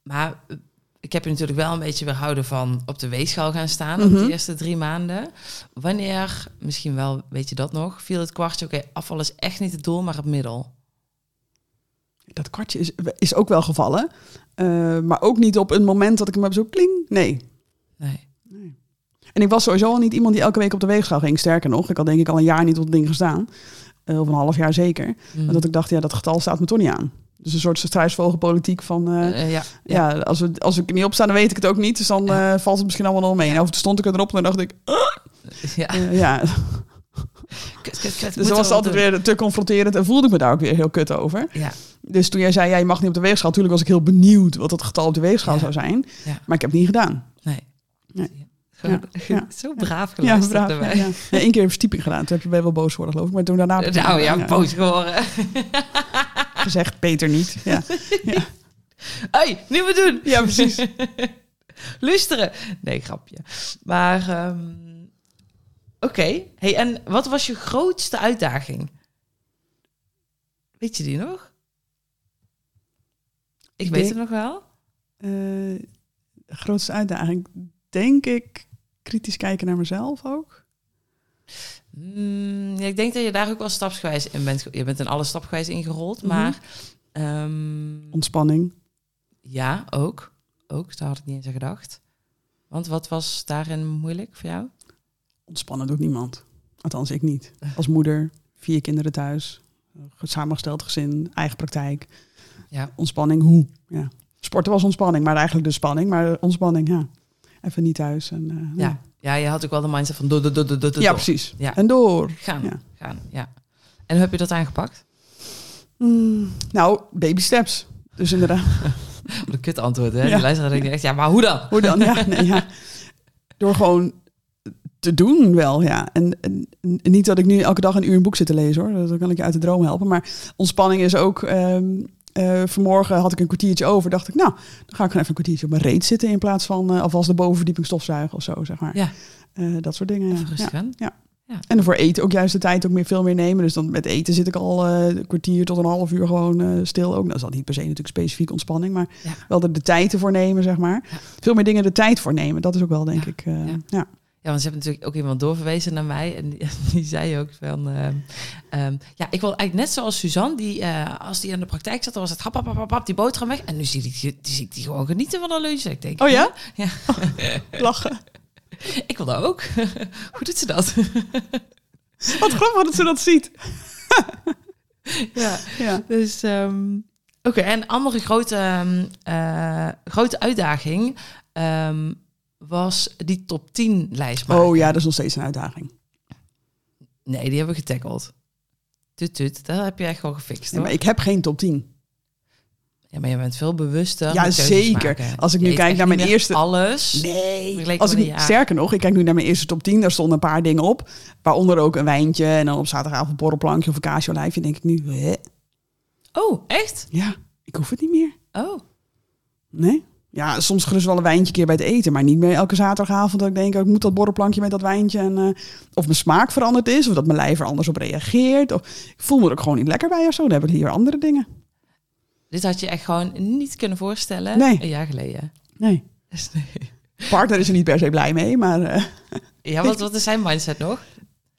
Maar eh, ik heb je natuurlijk wel een beetje weerhouden van op de weegschaal gaan staan op
Mhm.
de eerste drie maanden. Wanneer, misschien wel weet je dat nog, viel het kwartje, oké, afval is echt niet het doel, maar het middel.
Dat kwartje is, is ook wel gevallen. Eh, maar ook niet op een moment dat ik hem heb zo kling. Nee.
Nee.
En ik was sowieso al niet iemand die elke week op de weegschaal ging. Sterker nog, ik had denk ik al een jaar niet op het ding gestaan. Of een half jaar zeker.
Mm.
Dat ik dacht, ja, dat getal staat me toch niet aan. Dus een soort struisvogelpolitiek van... eh,
Eh, ja,
ja, als, we, als ik er niet op sta, dan weet ik het ook niet. Dus dan
Ja.
valt het misschien allemaal nog mee. En of toen stond ik erop en dan dacht ik,
ja.
eh, ja.
Kut, kut, kut,
Dus dan was altijd
doen.
weer te confronterend en voelde ik me daar ook weer heel kut over.
Ja,
Dus toen jij zei, ja, je mag niet op de weegschaal, natuurlijk was ik heel benieuwd wat het getal op de weegschaal
Ja.
zou zijn.
Ja.
Maar ik heb het niet gedaan.
nee.
Nee.
Gewoon,
ja. [laughs]
Zo braaf
Ja,
geluisterd
braaf,
daarbij.
ja, ja. Ja, één keer verstieping gedaan. Toen heb je bij wel boos geworden, geloof ik. Maar toen daarna
Nou ja, boos geworden. [laughs]
gezegd, Peter niet. Ja,
Hé, niet meer doen.
ja precies. [laughs]
Luisteren. Nee, grapje. Maar, ehm, oké. Hey, en wat was je grootste uitdaging? Weet je die nog? Ik,
Ik
weet
denk-
het nog wel.
Eh, grootste uitdaging, denk ik, kritisch kijken naar mezelf ook.
Mm, ja, ik denk dat je daar ook wel stapsgewijs in bent. Je bent in alle stapsgewijs ingerold,
Mhm.
maar ehm,
Ontspanning.
ja, ook. Ook, daar had ik niet eens aan gedacht. Want wat was daarin moeilijk voor jou?
Ontspannen doet niemand. Althans, ik niet. Als moeder, vier kinderen thuis, samengesteld gezin, eigen praktijk.
Ja.
Ontspanning, hoe? Ja. Sporten was ontspanning, maar eigenlijk de spanning. Maar ontspanning, ja. Even niet thuis. En, eh,
Ja. ja, je had ook wel de mindset van door, door, door, door, door.
ja, precies.
Ja.
En door.
Gaan,
Ja.
gaan, ja. En hoe heb je dat aangepakt?
Mm, nou, baby steps. Dus inderdaad. [laughs]
Wat een kut antwoord, hè?
Ja.
De luisteraar denkt echt, ja, maar hoe dan?
Hoe dan? Ja, [laughs] nee, ja. Door gewoon te doen wel, ja. En, en, en niet dat ik nu elke dag een uur een boek zit te lezen, hoor. Dat kan ik je uit de droom helpen. Maar ontspanning is ook... ehm, eh, vanmorgen had ik een kwartiertje over. Dacht ik, nou, dan ga ik gewoon even een kwartiertje op mijn reet zitten... in plaats van uh, alvast de bovenverdieping stofzuigen of zo, zeg maar.
Ja.
Uh, dat soort dingen, ja.
Even
ja.
aan.
Ja.
Ja.
En voor eten ook juist de tijd ook meer, veel meer nemen. Dus dan met eten zit ik al uh, een kwartier tot een half uur gewoon uh, stil. Ook nou, dat is dan niet per se natuurlijk specifiek ontspanning, maar
Ja.
wel er de tijd ervoor nemen, zeg maar.
Ja.
Veel meer dingen de tijd voor nemen. Dat is ook wel, denk ik. uh,
Ja.
Ja.
Want ze hebben natuurlijk ook iemand doorverwezen naar mij. En die, [laughs] die zei ook van... ehm, ehm, ja, ik wil eigenlijk net zoals Suzanne, die uh, als die aan de praktijk zat, dan was het hap, hap, hap, hap, hap, die boterham weg. En nu zie ik die, die, zie ik die gewoon genieten van de lunch. Ik denk,
Oh ja? [laughs]
Ja. [laughs]
Lachen.
ik wil dat ook. Hoe doet ze dat?
Wat grappig dat ze dat ziet.
ja.
Ja.
Dus, ehm, oké. En een andere grote, eh, grote uitdaging was die top 10 lijst maken.
Oh ja, dat is nog steeds een uitdaging.
Nee, die hebben we getackled. Tut, tut. Dat heb je echt wel gefixt,
Ja, maar ik heb geen top 10.
Ja, maar je bent veel bewuster.
Ja, zeker.
maken.
Als ik nu kijk naar mijn eerste-
Alles.
Nee. Als ik,
een
sterker nog, ik kijk nu naar mijn eerste top 10. Daar stonden een paar dingen op. Waaronder ook een wijntje. En dan op zaterdagavond borrelplankje of een casio-lijfje. denk ik nu, hè?
Oh, echt?
Ja. hoef het niet meer.
Oh,
Nee? Ja, soms gerust wel een wijntje keer bij het eten, maar niet meer elke zaterdagavond dat ik denk, oh, ik moet dat borrelplankje met dat wijntje. En, eh, of mijn smaak veranderd is, of dat mijn lijf er anders op reageert. Of ik voel me er ook gewoon niet lekker bij of zo. Dan heb ik liever andere dingen.
dit had je echt gewoon niet kunnen voorstellen
Nee.
een jaar geleden.
Nee. [laughs]
Dus nee.
Partner is er niet per se blij mee, maar eh,
Ja, wat, [laughs] wat is zijn mindset nog?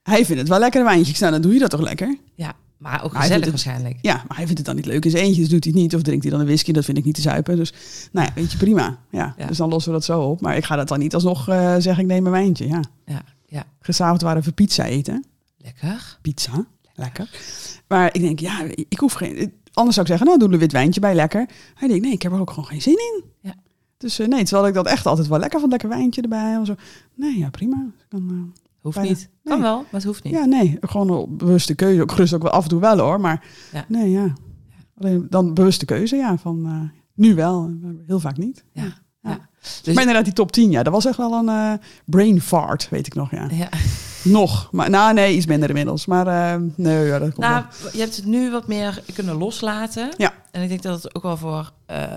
hij vindt het wel lekker een wijntje. Ik zei, dan doe je dat toch lekker?
Ja, maar ook
Maar
gezellig waarschijnlijk.
Ja, maar hij vindt het dan niet leuk in zijn eentje, dus doet hij het niet. Of drinkt hij dan een whisky, dat vind ik niet te zuipen. Dus, nou ja, weet je, prima. Ja,
Ja.
Dus dan lossen we dat zo op. Maar ik ga dat dan niet alsnog eh zeggen, ik neem een wijntje. Ja.
Ja, ja.
Gisteravond waren we pizza eten.
Lekker.
Pizza, lekker. Maar ik denk, ja, ik hoef geen... Anders zou ik zeggen, nou, doe er een wit wijntje bij, lekker. Hij denkt, nee, ik heb er ook gewoon geen zin in.
Ja.
Dus eh, nee, terwijl ik dat echt altijd wel lekker vond, lekker wijntje erbij. En zo. Nee, ja, prima. Dus kan, eh,
Hoeft
Bijna.
niet. Kan wel, maar het hoeft niet.
Ja, nee, gewoon een bewuste keuze. Ook gerust ook wel af en toe wel hoor, maar
Ja.
nee, ja. Alleen dan bewuste keuze, ja, van eh, nu wel, heel vaak niet.
Ja.
Ja.
Ja. Dus-
Maar inderdaad, die top 10, ja, dat was echt wel een eh, brain fart, weet ik nog, ja.
Ja. [laughs]
Nog, maar nou nee, iets minder inmiddels. Maar eh, nee, ja, dat komt
Nou,
wel.
je hebt het nu wat meer kunnen loslaten.
Ja.
En ik denk dat het ook wel voor eh,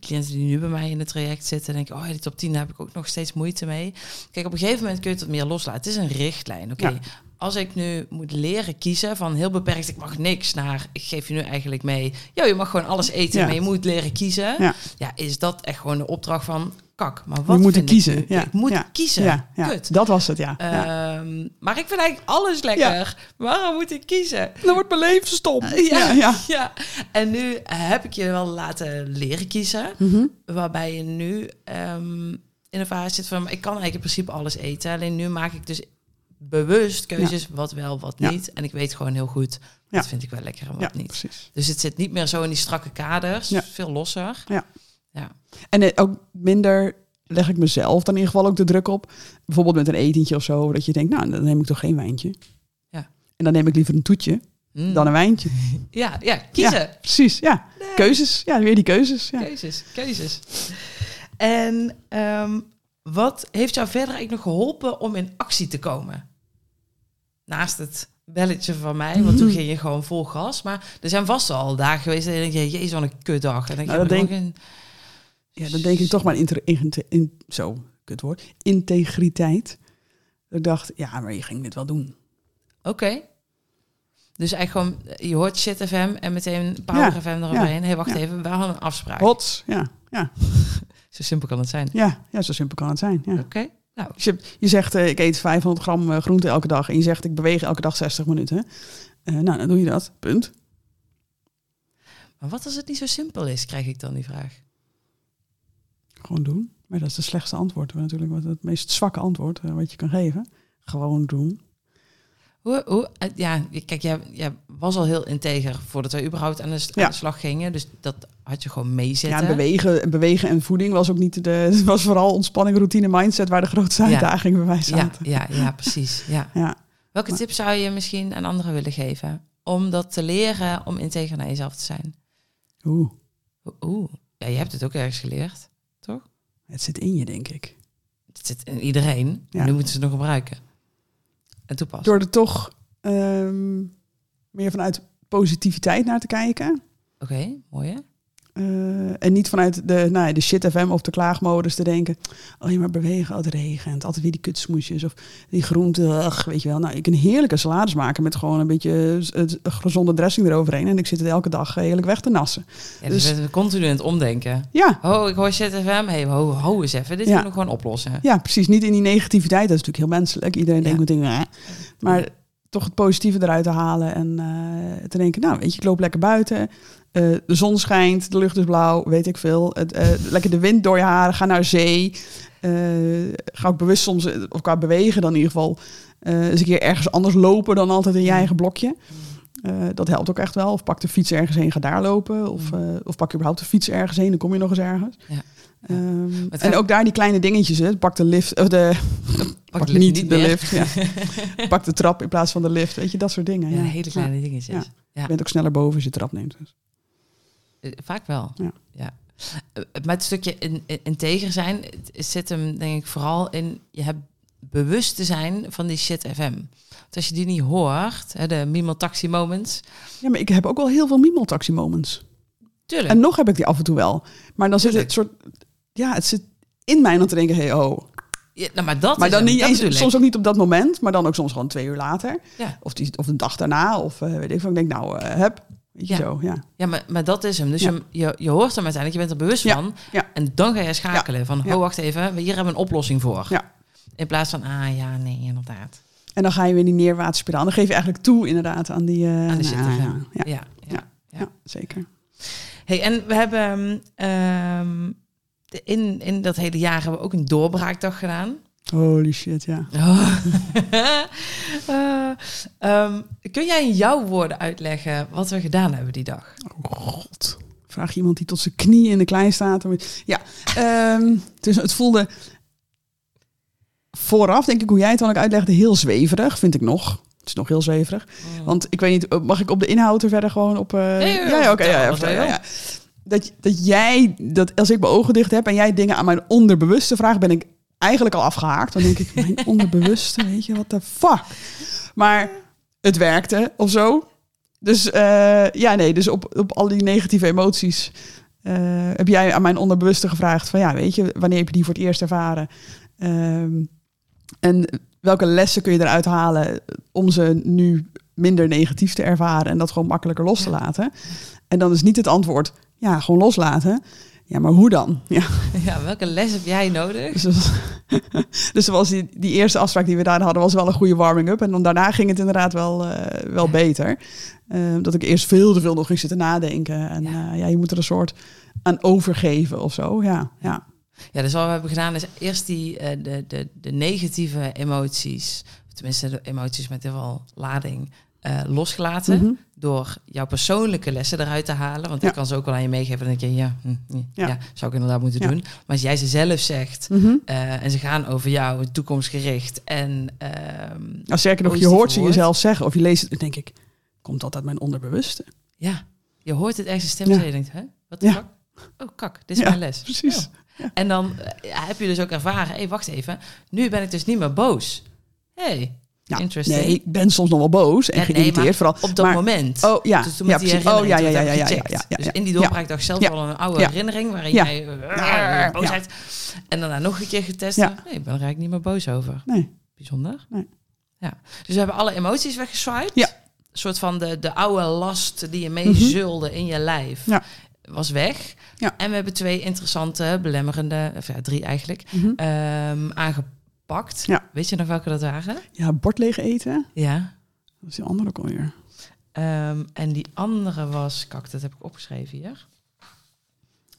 cliënten die nu bij mij in het traject zitten, denk ik, oh, die top 10 daar heb ik ook nog steeds moeite mee. Kijk, op een gegeven moment kun je het meer loslaten. Het is een richtlijn, oké.
Ja.
Als ik nu moet leren kiezen van heel beperkt, ik mag niks, naar ik geef je nu eigenlijk mee, ja, je mag gewoon alles eten,
Ja.
maar je moet leren kiezen.
Ja.
Ja, is dat echt gewoon de opdracht van kak. Maar wat
We moeten kiezen.
Ik?
Ja.
ik moet
ja.
kiezen.
Ja, ja.
Kut.
dat was het, ja.
Ehm, maar ik vind eigenlijk alles lekker. Waarom moet ik kiezen?
Dan wordt mijn leven stom. Ja, ja,
ja. En nu heb ik je wel laten leren kiezen.
Mhm.
Waarbij je nu ehm, in een fase zit van... ik kan eigenlijk in principe alles eten. Alleen nu maak ik dus bewust keuzes wat wel, wat niet. En ik weet gewoon heel goed,
Ja.
wat vind ik wel lekker en wat niet.
precies.
Dus het zit niet meer zo in die strakke kaders. Veel losser.
Ja.
Ja.
En eh, ook minder leg ik mezelf dan in ieder geval ook de druk op. Bijvoorbeeld met een etentje of zo, dat je denkt, nou, dan neem ik toch geen wijntje.
Ja.
En dan neem ik liever een toetje
Mm.
dan een wijntje. [laughs]
ja, ja, kiezen.
Ja, precies, ja.
Nee.
Keuzes, ja, weer die keuzes. Ja.
Keuzes, keuzes. En ehm, wat heeft jou verder eigenlijk nog geholpen om in actie te komen? Naast het belletje van mij, want toen [laughs] ging je gewoon vol gas. Maar er zijn vast al dagen geweest dat je denkt, jezus, wat een kutdag. En dan
Nou,
denk
dat
je,
denk-
geen...
Ja, dan denk ik toch maar in, in, zo, kut woord, integriteit. Ik dacht, ja, maar je ging dit wel doen.
Oké. Dus eigenlijk gewoon, je hoort Shit FM en meteen Power
Ja,
FM eroverheen.
ja,
Hé, hey, wacht
ja.
even, we hadden een afspraak.
Hots, ja, ja, [laughs]
Zo simpel kan het zijn.
ja, ja, zo simpel kan het zijn. Ja.
Oké. Nou,
Dus je, je zegt, eh, ik eet 500 gram eh, groente elke dag. En je zegt, ik beweeg elke dag 60 minuten. Eh, nou, dan doe je dat. Punt.
maar wat als het niet zo simpel is, krijg ik dan die vraag.
Gewoon doen. Maar dat is het slechtste antwoord. Natuurlijk wat het meest zwakke antwoord eh, wat je kan geven. Gewoon doen.
Hoe, hoe, eh, ja, kijk, jij, jij was al heel integer voordat wij überhaupt aan de, aan de slag gingen. Dus dat had je gewoon meezitten.
Ja, bewegen, bewegen en voeding was ook niet de... Het [laughs] was vooral ontspanning, routine, mindset... waar de grootste
Ja.
uitdagingen bij mij zaten.
ja, ja, precies. Ja. [laughs]
Ja.
Welke tip zou je misschien aan anderen willen geven? Om dat te leren, om integer naar jezelf te zijn.
Oeh,
Oeh, ja, je hebt het ook ergens geleerd?
Het zit in je, denk ik.
Het zit in iedereen.
Ja.
Nu moeten ze het nog gebruiken. En toepassen.
Door er toch ehm, meer vanuit positiviteit naar te kijken...
Oké, mooi hè?
Eh, en niet vanuit de, nou ja, de shit FM of de klaagmodus te denken... oh je maar bewegen, oh, het regent, altijd weer die kutsmoesjes... of die groenten, ach, weet je wel. Nou, ik kan heerlijke salades maken met gewoon een beetje eh, een gezonde dressing eroverheen... en ik zit het elke dag heerlijk weg te nassen.
Ja, dus,
Dus-
we continu aan het omdenken.
Ja,
Oh, ik hoor ZFM. Hey, ho, ho eens even. Dit
Ja.
kunnen we gewoon oplossen.
ja, precies. Niet in die negativiteit, dat is natuurlijk heel menselijk. Iedereen
Ja.
denkt meteen, "Eh." maar toch het positieve eruit te halen... en eh, te denken, nou weet je, ik loop lekker buiten... Eh, de zon schijnt, de lucht is blauw, weet ik veel. Het, eh, lekker de wind door je haren, ga naar zee. Ga ook bewust soms, of qua bewegen dan in ieder geval... eens een keer ergens anders lopen dan altijd in je
Mm.
eigen blokje. Eh, dat helpt ook echt wel. Of pak de fiets ergens heen, ga daar lopen. Of, eh, of pak je überhaupt de fiets ergens heen, dan kom je nog eens ergens.
Ja.
Ehm, en ook daar die kleine dingetjes. Hè. Pak de lift, of de, [laughs] pak,
de lift
niet, de
meer.
lift. Ja. [laughs] pak de trap in plaats van de lift. Weet je, dat soort dingen.
Ja,
Ja,
hele kleine dingetjes.
Ja. Je bent ook sneller boven als je trap neemt. Dus.
Eh, Vaak wel.
Ja.
ja. Eh, Maar het stukje in, in- integer zijn het zit hem denk ik vooral in je hebt bewust te zijn van die shit FM. Want als je die niet hoort, hè, de minimal taxi moments.
Ja, maar ik heb ook wel heel veel miemeltaxi moments.
Tuurlijk.
En nog heb ik die af en toe wel. Maar dan zit het soort... Ja, het zit in mij om te denken, hey, oh.
Ja, nou, maar dat
Maar
is
dan niet eens, soms ook niet op dat moment, maar dan ook soms gewoon twee uur later.
Ja.
Of, die, of een dag daarna, of eh, weet ik veel. Ik denk, nou, eh, heb, weet je
Ja.
zo, ja.
Ja, maar, maar dat is hem. Dus
Ja.
je, je, je hoort hem uiteindelijk, je bent er bewust
Ja,
van.
ja.
En dan ga je schakelen van, oh wacht even, hier hebben we een oplossing voor.
Ja.
In plaats van, ah ja, nee, inderdaad.
En dan ga je weer die neerwaartspiraal. Dan geef je eigenlijk toe inderdaad aan die... eh,
Aan de zittige.
ja, ja,
Ja, ja.
zeker.
Hey, en we hebben ehm, de- in, in dat hele jaar hebben we ook een doorbraakdag gedaan.
Holy shit, ja. [laughs]
Oh. [laughs] Eh, ehm, kun jij in jouw woorden uitleggen wat we gedaan hebben die dag?
Oh god. Vraag je iemand die tot zijn knie in de klei staat. om- Ja, ehm, dus het voelde vooraf, denk ik, hoe jij het dan ook uitlegde, heel zweverig, vind ik nog. Het is nog heel zweverig. Want ik weet niet, eh, mag ik op de inhoud er verder gewoon op... eh,
Nee,
ja, ja, oké,
vertel
ja, ja,
wat
ja. Dat, dat jij, dat als ik mijn ogen dicht heb en jij dingen aan mijn onderbewuste vraagt, ben ik eigenlijk al afgehaakt. Dan denk ik, mijn [laughs] onderbewuste, weet je, what the fuck. Maar het werkte of zo. Dus eh, ja, nee, dus op, op al die negatieve emoties eh, heb jij aan mijn onderbewuste gevraagd van ja, weet je, wanneer heb je die voor het eerst ervaren? Ehm, en welke lessen kun je eruit halen om ze nu minder negatief te ervaren en dat gewoon makkelijker los te laten? En dan is niet het antwoord, ja, gewoon loslaten. Ja, maar hoe dan? Ja, [laughs]
Ja, welke les heb jij nodig?
dus, [laughs] dus was die, die eerste afspraak die we daar hadden, was wel een goede warming-up. En dan daarna ging het inderdaad wel, eh, wel
Ja.
beter. Eh, dat ik eerst veel te veel nog ging zitten nadenken. En
Ja.
ja. ja, je moet er een soort aan overgeven of zo. Ja, ja.
Ja, dus wat we hebben gedaan is eerst die, eh, de, de, de negatieve emoties, tenminste de emoties met heel veel lading, eh, losgelaten.
Mhm.
Door jouw persoonlijke lessen eruit te halen. Want ik
Ja.
kan ze ook wel aan je meegeven. Dan denk je, ja, hm, hm, ja.
Ja.
zou ik inderdaad moeten doen. Maar als jij ze zelf zegt
Mhm.
eh, en ze gaan over jou, toekomstgericht en... ehm,
Nou, sterker nog, je hoort ze jezelf zeggen of je leest het, dan denk ik, komt dat uit mijn onderbewuste?
Ja, je hoort het ergens een stem
Ja.
en je denkt, hè, wat de fuck? Oh, kak, dit is mijn les.
precies. [laughs]
En dan eh, heb je dus ook ervaren, hé, wacht even, nu ben ik dus niet meer boos. hey,
Ja,
interesting.
nee, ik ben soms nog wel boos en
Ja,
geïrriteerd. vooral.
op dat
maar,
moment.
Oh ja,
Dus toen
ja,
die
precies. Oh ja, ja, ja, ja, ja, ja,
Dus in die doorbraakdag zelf al een oude herinnering waarin jij eh,
Ja.
boosheid. En daarna nog een keer getest.
Ja.
Nee, ik ben er eigenlijk niet meer boos over.
Nee.
Bijzonder.
Nee.
Ja. Dus we hebben alle emoties weggeswiped.
Ja.
Een soort van de, de oude last die je
Mhm.
meezulde in je lijf. Was weg.
Ja.
En we hebben twee interessante, belemmerende, of ja, drie eigenlijk,
Mhm.
ehm, aangepakt.
Ja.
Weet je nog welke dat waren?
Ja, bord leeg eten.
Ja.
Dat is die andere ook alweer.
Ehm, en die andere was, kak, dat heb ik opgeschreven hier.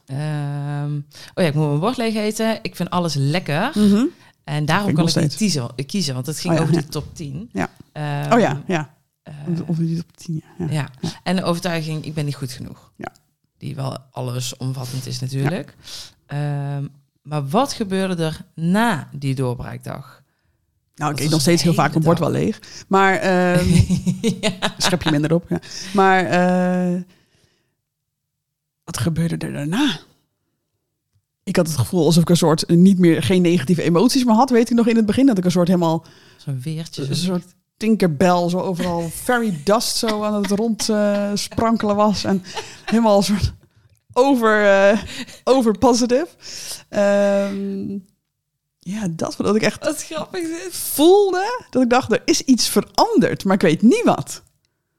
Ehm, oh ja, ik moet mijn bord leeg eten. Ik vind alles lekker.
Mhm.
En daarom
ik
kan
nog
ik niet kiezen, kiezen, want het ging
Oh ja,
over
ja.
die top 10.
Ja. Oh ja, ja.
eh,
Of die op tien. Ja.
ja.
Ja.
En de overtuiging, ik ben niet goed genoeg.
Ja.
Die wel alles omvattend is natuurlijk. Ehm, maar wat gebeurde er na die doorbraakdag?
Nou, ik eet nog steeds heel vaak mijn bord wel leeg. Maar ehm [laughs]
ja.
schep je minder op. Ja. Maar eh, wat gebeurde er daarna? Ik had het gevoel alsof ik een soort niet meer geen negatieve emoties meer had. Weet ik nog in het begin dat ik een soort helemaal
Zo'n weertje.
een soort tinkerbell zo overal fairy dust zo aan het rond eh, sprankelen was en helemaal een soort over eh, over positive. Ehm, ja, dat dat ik echt
Wat grappig dit.
voelde dat ik dacht er is iets veranderd, maar ik weet niet wat.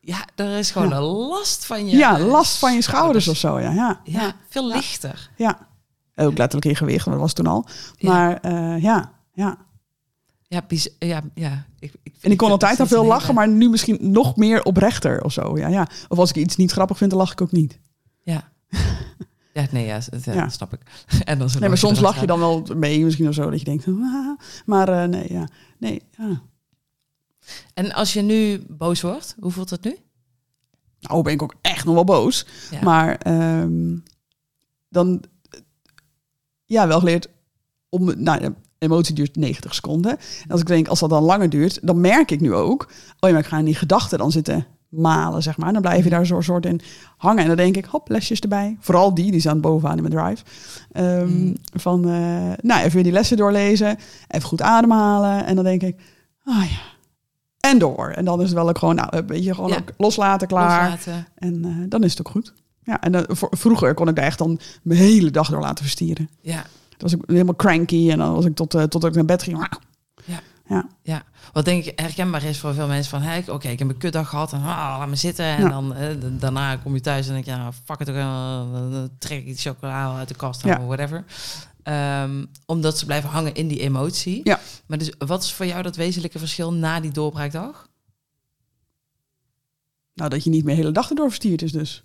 Ja, er is gewoon
Ja.
een last van je
Ja, last van je schouders of zo. Ja, ja,
Ja, veel lichter.
ja. Ook letterlijk in gewicht, maar dat was toen al. Maar eh, ja, ja.
Ja, ja, ja. Ik, ik,
En ik kon altijd al veel lachen,
maar
maar nu misschien nog meer oprechter of zo. Ja, ja. Of als ik iets niet grappig vind, dan lach ik ook niet.
Ja. [laughs] Ja, nee, ja, dat, ja, snap ik. [laughs] En dan zo
Nee, maar soms lach je dan wel mee, misschien of zo, dat je denkt, ah, maar eh, nee, ja, nee, ja.
En als je nu boos wordt, hoe voelt dat nu?
Nou ben ik ook echt nog wel boos,
Ja.
maar ehm, dan, eh, ja, wel geleerd om, nou, emotie duurt 90 seconden. En als ik denk, als dat dan langer duurt, dan merk ik nu ook, oh ja, maar ik ga in die gedachten dan zitten malen, zeg maar. Dan blijf je daar zo soort in hangen. En dan denk ik, hop, lesjes erbij. Vooral die, die staan bovenaan in mijn drive. Ehm,
Mm.
Van, eh, nou, even weer die lessen doorlezen. Even goed ademhalen. En dan denk ik, ah ja. En door. En dan is het wel ook gewoon, nou, weet je, gewoon
Ja.
ook loslaten, klaar.
Loslaten.
En eh, dan is het ook goed. Ja, en dan, voor- vroeger kon ik daar echt dan mijn hele dag door laten verstieren.
Ja,
was ik helemaal cranky en dan was ik tot, totdat ik naar bed ging.
ja. Wat denk ik herkenbaar is voor veel mensen van... Hey, oké, ik heb een kutdag gehad en ah, laat me zitten. En
Ja.
dan eh, daarna kom je thuis en denk je... Ja, fuck het ook, dan trek ik die chocola uit de kast
Ja.
of whatever. Ehm, omdat ze blijven hangen in die emotie.
Ja.
Maar dus, wat is voor jou dat wezenlijke verschil na die doorbraakdag?
Nou, dat je niet meer de hele dag erdoor verstierd is dus.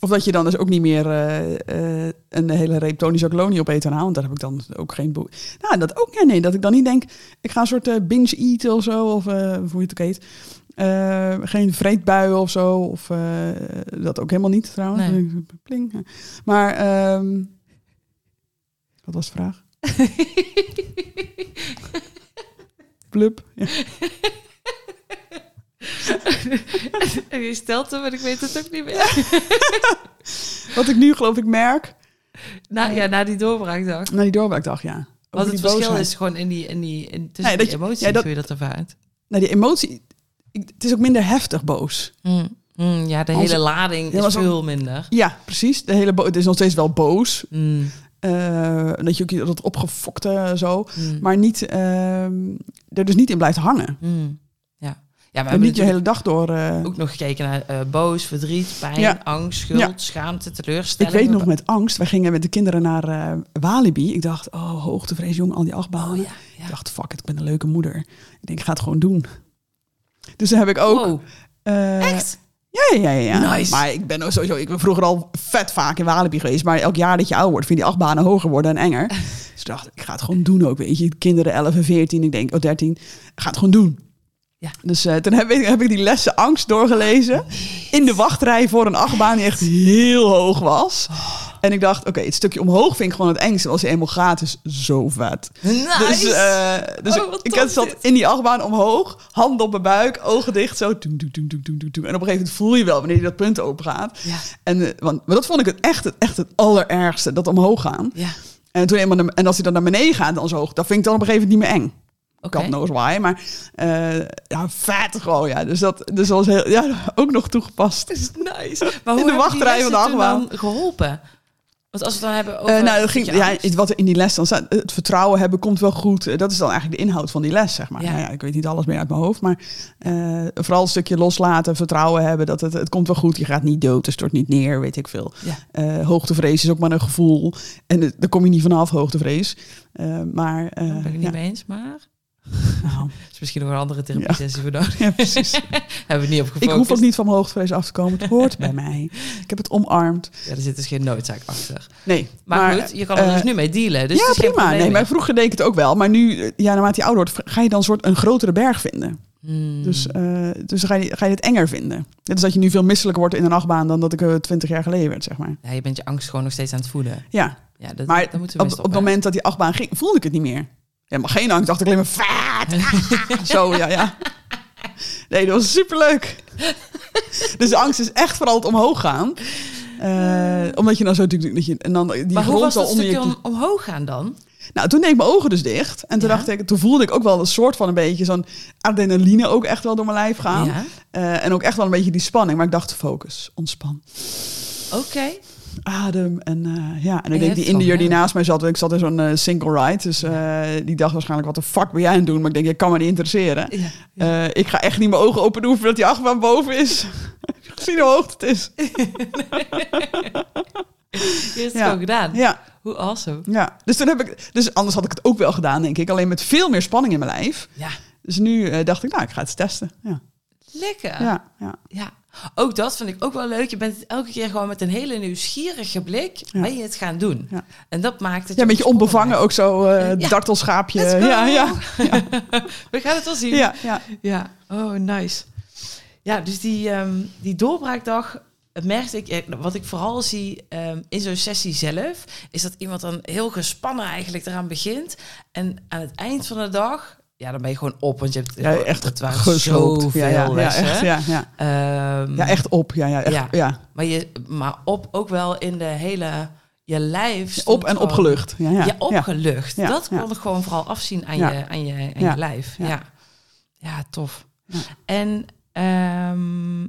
Of dat je dan dus ook niet meer eh, eh, een hele reep Tony Chocoloni opeet daarna. Want daar heb ik dan ook geen boe. Nou, dat ook. Ja, nee, dat ik dan niet denk... Ik ga een soort eh, binge eten of zo. Of hoe je het ook heet. Geen vreedbuien of zo. Of dat ook helemaal niet trouwens.
Nee.
Pling. Maar... ehm, wat was de vraag? [laughs] Blub. Ja. [laughs]
En je stelt hem, maar ik weet het ook niet meer. [laughs]
Wat ik nu geloof ik merk...
Na, ja, na die doorbraakdag.
Na die doorbraakdag, ja.
Wat het verschil
boosheid.
is gewoon in die, in die, in, tussen
Nee, dat
die
je-
emoties,
ja, dat-
hoe je dat ervaart.
Nou, die emotie... ik- het is ook minder heftig boos.
Mm, mm, ja, de
Als-
hele lading is veel minder.
Ja, precies. De hele het is nog steeds wel boos.
Mm,
Eh, dat je ook dat opgefokte zo. Maar niet, ehm, er dus niet in blijft hangen.
Ja. we
En
hebben
niet je
natuurlijk
hele dag door... eh,
ook nog gekeken naar eh, boos, verdriet, pijn,
Ja.
angst, schuld,
Ja.
schaamte,
ik
teleurstelling.
weet nog met angst. Wij gingen met de kinderen naar eh, Walibi. Ik dacht, oh, hoogtevrees, jong, al die achtbanen.
Oh ja,
Ik dacht, fuck it, ik ben een leuke moeder. Ik denk, ik ga het gewoon doen. Dus dan heb ik ook...
Wow, echt?
Ja, ja, ja. ja.
Nice.
Maar ik ben ook sowieso, ik ben vroeger al vet vaak in Walibi geweest. Maar elk jaar dat je ouder wordt, vind je die achtbanen hoger worden en enger. [laughs] dus ik dacht, ik ga het gewoon doen ook, weet je. Kinderen 11 en 14, ik denk, oh 13, ik ga het gewoon doen.
Ja.
Dus eh, toen heb ik, heb ik die lessen angst doorgelezen. In de wachtrij voor een achtbaan die echt heel hoog was. En ik dacht, oké, het stukje omhoog vind ik gewoon het engste. Als je eenmaal gaat, is zo vet.
Nice.
Dus, eh, dus
Oh,
ik zat
dit.
in die achtbaan omhoog, handen op mijn buik, ogen dicht, zo. En op een gegeven moment voel je wel wanneer je dat punt open gaat.
Ja,
En, eh, want, maar dat vond ik het echt, het echt het allerergste, dat omhoog gaan.
ja.
En, toen eenmaal en als hij dan naar beneden gaat, dan zo hoog, dat vind ik dan op een gegeven moment niet meer eng.
Oké.
God knows why, maar eh, ja, vet gewoon, ja. Dus dat, dus was heel, ja, ook nog toegepast.
is nice. [laughs] Maar hoe
In de wachtrij van de achtbaan.
dan geholpen? Want als we het dan hebben over...
Eh, nou, dat ging, ja, wat er in die les dan staat, het vertrouwen hebben komt wel goed. Eh, Dat is dan eigenlijk de inhoud van die les, zeg maar.
Ja.
Nou ja, ik weet niet alles meer uit mijn hoofd, maar vooral een stukje loslaten, vertrouwen hebben, dat het, het komt wel goed. Je gaat niet dood, het stort niet neer, weet ik veel.
Ja.
Hoogtevrees is ook maar een gevoel en daar kom je niet vanaf, hoogtevrees. Maar
ben ik niet mee eens, maar...
nou,
is [laughs] misschien nog een andere therapie-sessie voor nodig. [laughs]
ja, precies. [laughs]
Hebben we het niet op
ik hoef ook niet van mijn hoogtevrees af te komen. Het hoort bij mij. Ik heb het omarmd.
Ja, er zit dus geen noodzaak achter.
Nee,
Maar, goed, je kan er
eh,
dus nu mee dealen. Dus
ja,
het is
prima. Nee, maar vroeger deed ik het ook wel. Maar nu, eh, ja, naarmate je ouder wordt, ga je dan een soort een grotere berg vinden.
Hmm.
Dus, eh, dus ga je, ga je het enger vinden. Net als dat je nu veel misselijker wordt in een achtbaan dan dat ik twintig jaar geleden werd, zeg maar.
Ja, je bent je angst gewoon nog steeds aan het voeden.
Ja,
Ja, dat,
maar
moeten we
op, op het moment dat die achtbaan ging, voelde ik het niet meer. Ja, maar geen angst, dacht ik alleen maar. Ah, [laughs] Zo, ja, ja. Nee, dat was superleuk. Dus de angst is echt vooral het omhoog gaan. Eh, omdat je dan zo dat je en dan die
Maar hoe was
al
dat
onder je
om, omhoog gaan dan?
Nou, toen deed ik mijn ogen dus dicht. En toen
Ja.
dacht ik, toen voelde ik ook wel een soort van een beetje zo'n adrenaline ook echt wel door mijn lijf gaan.
Ja,
Eh, en ook echt wel een beetje die spanning. Maar ik dacht, focus, ontspan.
oké.
Adem en eh, ja. En ik denk die Indiër die
gedaan.
naast mij zat, ik zat in zo'n eh, single ride. Dus eh, die dacht waarschijnlijk, wat de fuck ben jij aan het doen? Maar ik denk, je kan me niet interesseren.
Ja.
Eh, ik ga echt niet mijn ogen open doen voordat die achtbaan boven is. [laughs] Gezien hoe hoog het is? [laughs]
Je hebt het
Ja.
gewoon gedaan.
Ja,
Hoe awesome.
ja. Dus, toen heb ik, dus anders had ik het ook wel gedaan, denk ik. Alleen met veel meer spanning in mijn lijf.
Ja,
Dus nu eh, dacht ik, nou, ik ga het testen. Ja,
lekker.
ja, ja.
Ja, ook dat vind ik ook wel leuk. Je bent het elke keer gewoon met een hele nieuwsgierige blik
Ja.
ben je het gaan doen.
Ja.
En dat maakt het
Ja, een beetje onbevangen, ook zo eh
Ja.
dartelschaapje. Ja, ja, [laughs]
We gaan het wel zien.
ja, ja.
Ja, oh nice. Ja, dus die, ehm, die doorbraakdag, het merkte ik, eh, wat ik vooral zie ehm, in zo'n sessie zelf, is dat iemand dan heel gespannen eigenlijk eraan begint. En aan het eind van de dag, ja, dan ben je gewoon op, want je hebt
ja echt
het waren
gesloopt.
zoveel
ja, ja, ja,
lessen.
echt, ja, ja.
Ehm,
ja, echt op. Ja, ja, echt,
Ja.
ja.
Maar, je, maar op ook wel in de hele, je lijf.
Op en
gewoon-
opgelucht. Ja, ja,
Ja, opgelucht.
Ja,
Dat
ja.
kon ik gewoon vooral afzien aan
Ja.
je, aan je, aan
Ja.
je lijf. Ja,
Ja.
ja. tof.
Ja.
En ehm,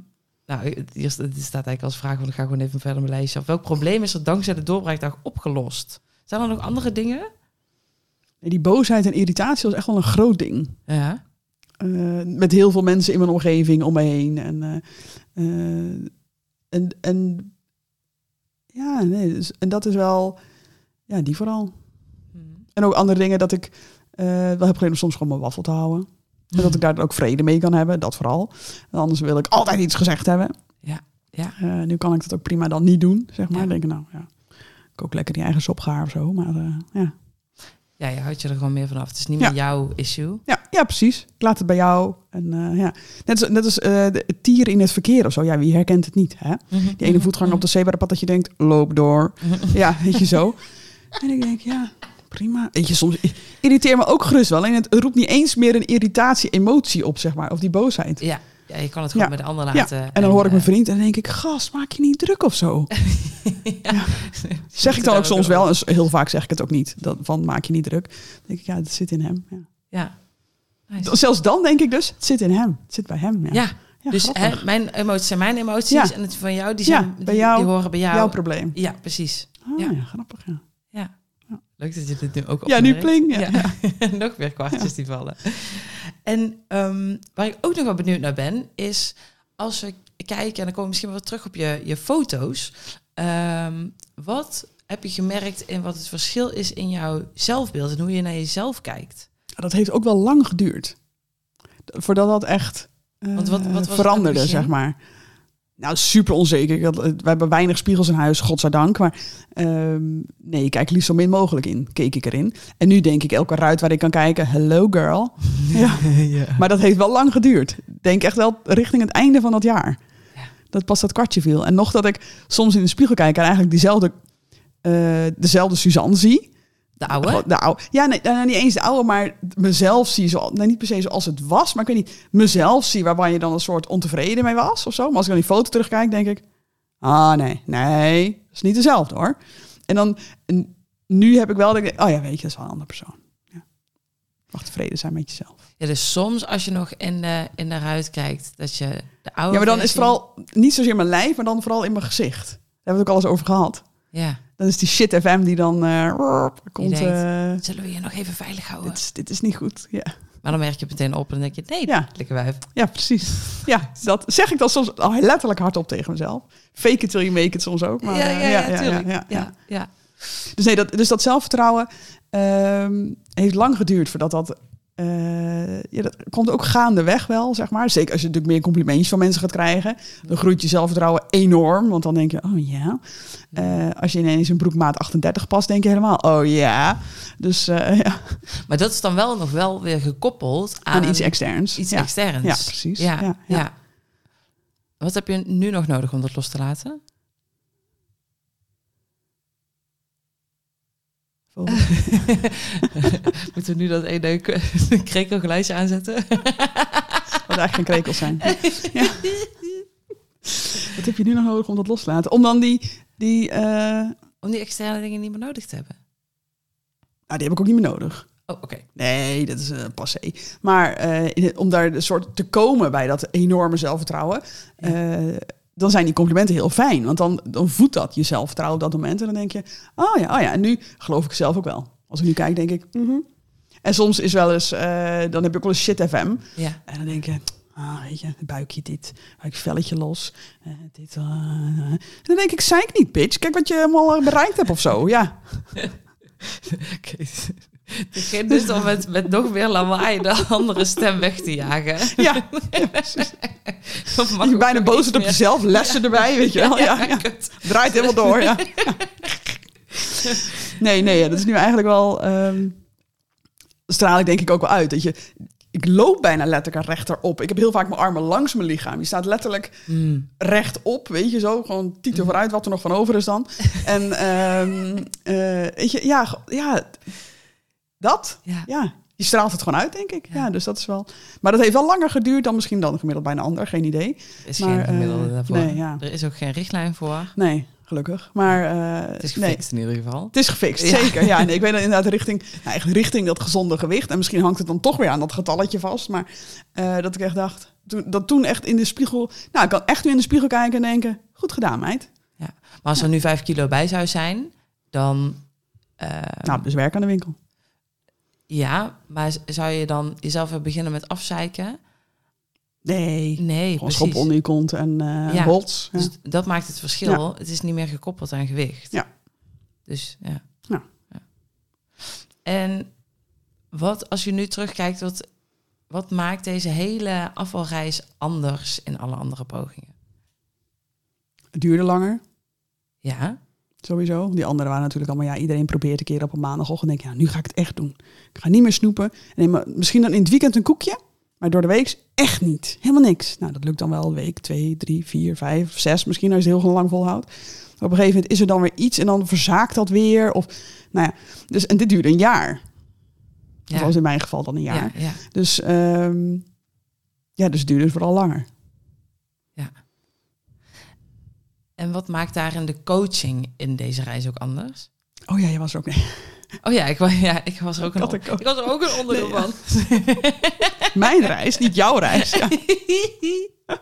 Nou, het staat eigenlijk als vraag, want ik ga gewoon even verder mijn lijstje af. Welk probleem is er dankzij de doorbraakdag opgelost? Zijn er nog andere dingen?
Die boosheid en irritatie was echt wel een groot ding.
Ja.
Eh, met heel veel mensen in mijn omgeving om me heen. En, eh, eh, en, en ja, nee, dus, en dat is wel, ja, die vooral. En ook andere dingen dat ik wel heb geleerd om soms gewoon mijn waffel te houden. En dat ik daar ook vrede mee kan hebben, dat vooral. En anders wil ik altijd iets gezegd hebben.
Ja, ja.
Nu kan ik dat ook prima dan niet doen, zeg maar.
Ja.
Denk ik, nou ja, kook lekker die eigen sopgaar of zo. Maar ja.
Ja, je houdt je er gewoon meer vanaf. Het is niet meer
Ja.
jouw issue.
Ja, ja, precies. Ik laat het bij jou. En eh, ja, net als, net als eh, het tier in het verkeer of zo. Ja, wie herkent het niet? Hè? Die ene voetganger op de zebrapad dat je denkt, loop door. Ja, weet je zo. En ik denk, ja, prima. Weet je, soms irriteer me ook gerust wel. En het roept niet eens meer een irritatie, emotie op, zeg maar. Of die boosheid.
Ja, ja, je kan het gewoon
Ja.
met de ander
Ja,
laten.
en dan hoor ik mijn
eh,
vriend en dan denk ik, gast, maak je niet druk of zo. [laughs] Ja. Zeg ik dan ook soms wel, en heel vaak zeg ik het ook niet, dat, van maak je niet druk. Dan denk ik, ja, dat zit in hem. Ja.
Ja. Nice.
Zelfs dan denk ik dus, het zit in hem. Het zit bij hem. Ja,
Ja,
Ja,
dus hè, mijn emoties zijn mijn emoties
Ja.
en het van jou, die,
Ja,
zijn,
bij
die,
jou-
die horen bij jou.
Jouw probleem.
Ja, precies.
Ah,
Ja.
ja. grappig. Ja,
Ja. Leuk dat je dit nu ook
ja nu pling. Ja.
Ja. [laughs] nog weer kwartjes die vallen. En ehm, waar ik ook nog wel benieuwd naar ben, is als we kijken, en dan komen we misschien wel terug op je, je foto's. Ehm, wat heb je gemerkt in wat het verschil is in jouw zelfbeeld en hoe je naar jezelf kijkt?
Dat heeft ook wel lang geduurd. Voordat dat echt eh,
wat- wat
veranderde, zeg maar. Nou, super onzeker. Ik had, we hebben weinig spiegels in huis, godzijdank. Maar ehm, nee, ik kijk liefst zo min mogelijk in. Keek ik erin. En nu denk ik elke ruit waar ik kan kijken, hello girl. [laughs] ja. Maar dat heeft wel lang geduurd. Ik Denk echt wel richting het einde van dat jaar.
Ja.
Dat pas dat kwartje viel. En nog dat ik soms in de spiegel kijk en eigenlijk diezelfde, eh, dezelfde Suzanne zie.
De oude?
De oude. Ja, nee, nou, niet eens de oude, maar mezelf zie. Zo, nou, niet per se zoals het was, maar ik weet niet. Mezelf zie waarvan je dan een soort ontevreden mee was of zo. Maar als ik dan die foto terugkijk, denk ik... Ah, nee, nee, dat is niet dezelfde hoor. En dan, en nu heb ik wel, denk ik, oh ja, weet je, dat is wel een andere persoon. Ja. Mag tevreden zijn met jezelf.
Ja, dus soms als je nog in de, in de ruit kijkt, dat je de oude
Ja, maar dan is het vooral niet zozeer mijn lijf, maar dan vooral in mijn gezicht. Daar hebben we het ook alles over gehad.
Ja,
Dan is die shit FM die dan eh, komt.
denkt,
eh,
zullen we je nog even veilig houden?
dit, is, dit is niet goed. Ja.
Maar dan merk je het meteen op en dan denk je, nee,
Ja.
lekker wijf.
Ja, precies. Ja, dat zeg ik dan soms letterlijk hardop tegen mezelf. Fake it till you make it soms ook. Maar,
ja,
eh,
ja, ja,
ja. ja,
ja.
Dus nee, dat, dus dat zelfvertrouwen ehm, heeft lang geduurd voordat dat... eh, ja, dat komt ook gaandeweg wel, zeg maar. Zeker als je natuurlijk meer complimentjes van mensen gaat krijgen. Dan groeit je zelfvertrouwen enorm. Want dan denk je, oh ja. Eh, als je ineens een broekmaat 38 past, denk je helemaal, oh ja. Dus eh, [laughs] ja,
Maar dat is dan wel nog wel weer gekoppeld aan,
aan iets externs.
iets
ja.
externs.
Ja, precies.
Ja.
ja.
Wat heb je nu nog nodig om dat los te laten? [laughs] Moeten we nu dat ene [laughs] krekelgeluidje aanzetten?
Wat eigenlijk geen krekels zijn. [laughs] Ja. Wat heb je nu nog nodig om dat los te laten? Om dan die... die eh,
Om die externe dingen niet meer nodig te hebben.
nou, die heb ik ook niet meer nodig.
Oh, oké.
Nee, dat is eh passé. Maar eh, in om daar een soort te komen bij dat enorme zelfvertrouwen... eh, dan zijn die complimenten heel fijn. Want dan, dan voedt dat je zelfvertrouwen op dat moment. En dan denk je, oh ja, oh ja. En nu geloof ik zelf ook wel. Als ik nu kijk, denk ik... mhm. En soms is wel eens... eh, dan heb ik ook wel eens shit FM.
Ja.
En dan denk je, ah, weet je, buikje dit, buikje velletje los, eh, dit. eh. En dan denk ik, zei ik niet, bitch. Kijk wat je allemaal bereikt hebt of zo. Ja, [laughs]
Begint dus om met, met nog meer lawaai de andere stem weg te jagen.
ja. [laughs]
Dat mag
Je bijna boos op jezelf, lessen erbij, weet je wel. [laughs] Ja, ja. Draait helemaal door, ja. Nee, nee, dat is nu eigenlijk wel... ehm straal ik denk ik ook wel uit. Dat je, ik loop bijna letterlijk rechterop. Ik heb heel vaak mijn armen langs mijn lichaam. Je staat letterlijk
Hmm.
rechtop, weet je zo. Gewoon titel vooruit, wat er nog van over is dan. En ehm, eh, weet je, ja, ja, dat.
Ja.
Ja, je straalt het gewoon uit, denk ik.
Ja.
Ja. dus dat is wel... Maar dat heeft wel langer geduurd dan misschien dan gemiddeld bij een ander. Geen idee.
Er is
Maar,
geen gemiddelde
eh,
daarvoor.
nee, ja.
Er is ook geen richtlijn voor.
Nee, gelukkig. Maar eh,
Het is
nee,
gefixt in ieder geval.
het is gefixt,
Ja.
zeker. Ja, nee, ik weet [laughs] dat inderdaad richting, nou, echt richting dat gezonde gewicht. En misschien hangt het dan toch weer aan dat getalletje vast. Maar eh, dat ik echt dacht, toen, dat toen echt in de spiegel... Nou, ik kan echt nu in de spiegel kijken en denken... Goed gedaan, meid.
Maar als er nu vijf kilo bij zou zijn, dan... eh,
Nou, dus werk aan de winkel.
Ja, maar zou je dan jezelf weer beginnen met afzeiken?
Nee,
Nee,
gewoon
precies.
schop onder je kont en eh
Ja.
bots. Ja.
Dus dat maakt het verschil. Het is niet meer gekoppeld aan gewicht.
Ja.
Dus ja.
Ja.
Ja. En wat, als je nu terugkijkt, wat, wat maakt deze hele afvalreis anders in alle andere pogingen?
Het duurde langer,
Ja,
sowieso. Die anderen waren natuurlijk allemaal... Ja, iedereen probeert een keer op een maandagochtend. denk ja, nu ga ik het echt doen. Ik ga niet meer snoepen. Nee, maar misschien dan in het weekend een koekje. Maar door de week echt niet. Helemaal niks. Nou, dat lukt dan wel week, twee, drie, vier, vijf, zes. Misschien als je het heel lang volhoudt. Maar op een gegeven moment is er dan weer iets en dan verzaakt dat weer. Of, nou ja, dus, en dit duurde een jaar. Dat
ja,
was in mijn geval dan een jaar.
ja, ja.
Dus, ehm, ja, dus het duurde vooral langer.
En wat maakt daarin de coaching in deze reis ook anders?
Oh ja, je was er ook. Nee. [laughs]
Oh ja, ik, ja, ik was er ook een, ik was er ook een onderdeel
Nee, ja.
van. [laughs]
Mijn reis, niet jouw reis. Ja. [laughs] [laughs]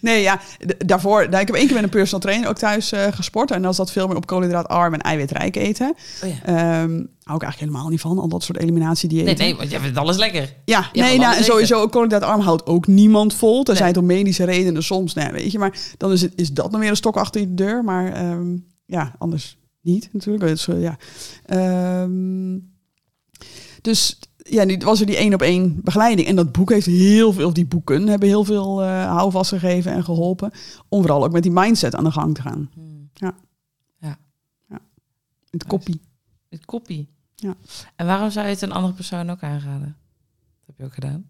Nee, ja, daarvoor. Nou, ik heb één keer met een personal trainer ook thuis eh, gesport. En dan zat veel meer op koolhydraatarm en eiwitrijk eten.
Oh ja.
Ehm hou ik eigenlijk helemaal niet van, al dat soort eliminatiediëten.
Nee, nee, want jij vindt alles lekker.
Ja,
Ja,
nee, nou, en sowieso koolhydraatarm houdt ook niemand vol. Tenzij
Nee.
het om medische redenen soms, nou, ja, weet je. Maar dan is, het, is dat dan weer een stok achter de deur. Maar ehm, ja, anders niet natuurlijk. Dus, eh, ja. Ehm, dus ja, nu was er die één op één begeleiding. En dat boek heeft heel veel, die boeken hebben heel veel eh houvast gegeven en geholpen. Om vooral ook met die mindset aan de gang te gaan. Het koppie.
Het koppie.
Ja.
En waarom zou je het een andere persoon ook aanraden? Dat heb je ook gedaan.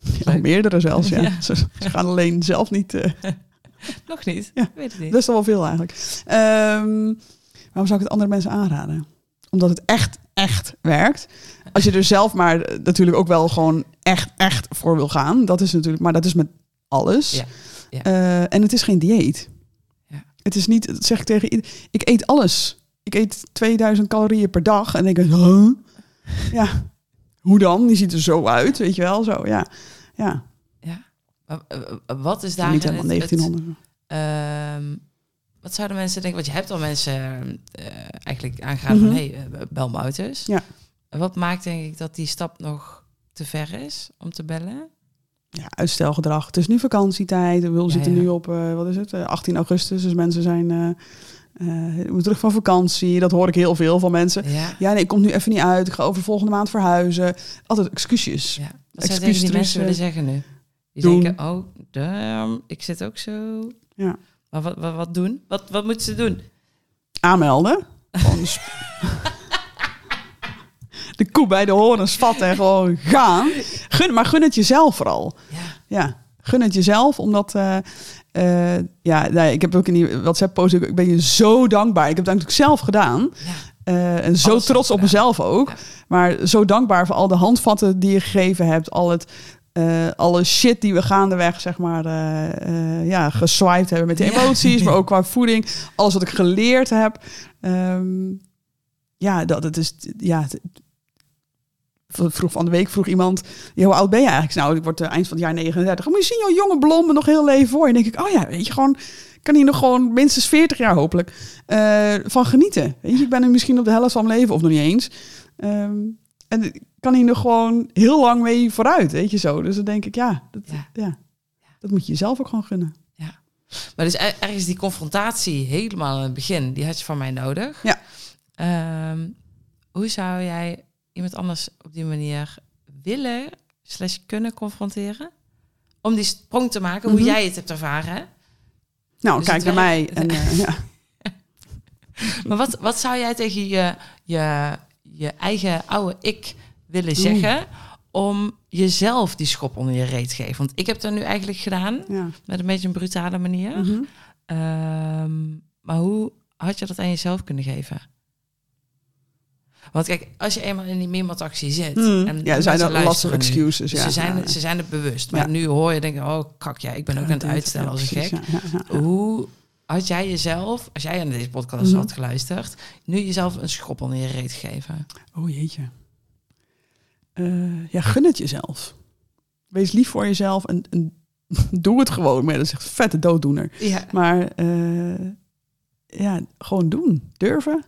[laughs]
Ja, meerdere zelfs, ja. [laughs]
Ja. [laughs]
Ze, ze gaan alleen zelf niet... eh,
Nog niet.
Ja.
Weet het niet.
Dat is toch wel veel eigenlijk. Ehm, waarom zou ik het andere mensen aanraden? Omdat het echt, echt werkt. Als je er zelf maar natuurlijk ook wel gewoon echt, echt voor wil gaan. Dat is natuurlijk, maar dat is met alles.
Ja, ja.
Eh, en het is geen dieet.
Ja.
Het is niet, dat zeg ik tegen ieder- Ik eet alles. Ik eet 2000 calorieën per dag. En ik denk, huh? ja, hoe dan? Die ziet er zo uit, weet je wel? Zo, ja. Ja,
ja. Wat is daar
niet helemaal 1900.
Ehm, wat zouden mensen denken? Want je hebt al mensen eh, eigenlijk aangeraden
Mhm.
van... hey, eh, bel me auto's.
Ja.
Wat maakt denk ik dat die stap nog te ver is om te bellen?
ja, uitstelgedrag. Het is nu vakantietijd. We
Ja,
zitten
ja.
nu op, eh, wat is het, eh, 18 augustus. Dus mensen zijn eh, eh, terug van vakantie. Dat hoor ik heel veel van mensen.
Ja.
Ja, nee, ik kom nu even niet uit. Ik ga over volgende maand verhuizen. Altijd excuusjes.
ja. Wat tegen die mensen willen zeggen nu? Die
doen.
denken, oh, damn, ik zit ook zo.
Ja.
Maar wat, wat, wat doen? Wat, wat moeten ze doen?
Aanmelden. De, koe bij de horens vatten en gewoon gaan. Gun, maar gun het jezelf vooral.
Ja.
Ja, gun het jezelf, omdat... eh, eh, ja, nou, ik heb ook in die WhatsApp-post... Ik ben je zo dankbaar. Ik heb het natuurlijk zelf gedaan.
Ja.
Eh, en zo
Alles
trots op mezelf ook.
Ja.
Maar zo dankbaar voor al de handvatten die je gegeven hebt. Al het... eh, alle shit die we gaandeweg, zeg maar, eh, ja, geswiped hebben met de
Ja.
emoties, maar ook qua [laughs] voeding. Alles wat ik geleerd heb. Ehm, ja, dat het is, ja, het- vroeg van de week vroeg iemand, hoe oud ben je eigenlijk? Nou, ik word eind van het jaar 39. Maar je ziet jouw jonge blonde nog heel leven voor. Dan denk ik, oh ja, weet je, gewoon, ik kan hier nog gewoon minstens 40 jaar hopelijk van genieten. Weet je, ik ben er misschien op de helft van mijn leven, of nog niet eens. Ehm, en kan hier nog gewoon heel lang mee vooruit, weet je zo. Dus dan denk ik, ja, dat,
Ja.
ja. dat moet je jezelf ook gewoon gunnen.
Maar dus er- ergens die confrontatie helemaal in het begin, die had je van mij nodig.
Ja.
Ehm, hoe zou jij iemand anders op die manier willen slash kunnen confronteren? Om die sprong te maken, hoe
Mhm.
jij het hebt ervaren. hè?
Nou,
Dus
kijk naar mij. En, eh, ja. [laughs]
Maar wat, wat zou jij tegen je, je, je eigen oude ik willen zeggen... om jezelf die schop onder je reet te geven? Want ik heb dat nu eigenlijk gedaan,
ja.
met een beetje een brutale manier.
Mhm.
Ehm, maar hoe had je dat aan jezelf kunnen geven? Want kijk, als je eenmaal in die meermaatactie zit...
Hmm.
en
Ja, zijn er lastige
nu,
excuses. ja.
ze, zijn,
ja,
ze zijn het bewust. Maar
Ja.
nu hoor je denken, oh kak, ja, ik ben ook aan het uitstellen als een gek. Hoe had jij jezelf, als jij aan deze podcast
Mhm.
had geluisterd... nu jezelf een schop onder je reet gegeven?
Oh jeetje. Eh, ja, gun het jezelf. Wees lief voor jezelf en, en [laughs] doe het gewoon. Maar dat is echt een vette dooddoener.
Ja.
Maar eh, ja, gewoon doen. Durven.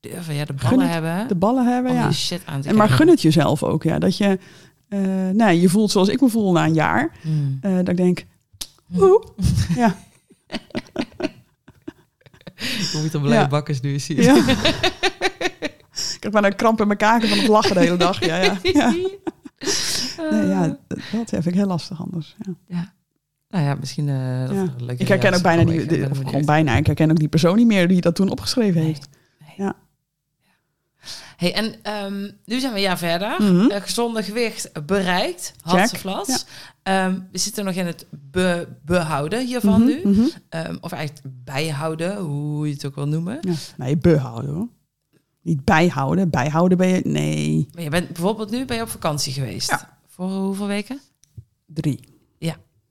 Durven, ja, de ballen
het,
hebben.
De ballen hebben, ja.
shit aan te
En maar gun het jezelf ook, ja. Dat je, eh nou, je voelt zoals ik me voel na een jaar.
Hmm.
dat ik denk, oeh, [laughs] ja,
Hoe het op blije
Ja.
bakkers nu zie
ja. [laughs] ik heb bijna een kramp in mijn kaken van het lachen de hele dag. Ja, ja. [laughs] ja. Nee, ja, dat vind ik heel lastig anders. Ja.
Ja. Nou ja, misschien... dat
Ja.
een leuke
Ik herken ook bijna die, of gewoon bijna, ik herken ook die persoon niet meer die dat toen opgeschreven heeft.
Nee.
Ja.
Hey, en ehm, nu zijn we een jaar verder.
Mhm.
Eh, gezonde gewicht bereikt.
Check.
Hatseflats. Ehm, we zitten nog in het be- behouden hiervan
Mhm,
nu.
mhm.
Ehm, of eigenlijk bijhouden, hoe je het ook wil noemen.
Ja. Nee, behouden hoor. Niet bijhouden. Bijhouden ben je, nee,
Maar je bent bijvoorbeeld nu ben je op vakantie geweest.
Ja.
Voor hoeveel weken?
drie.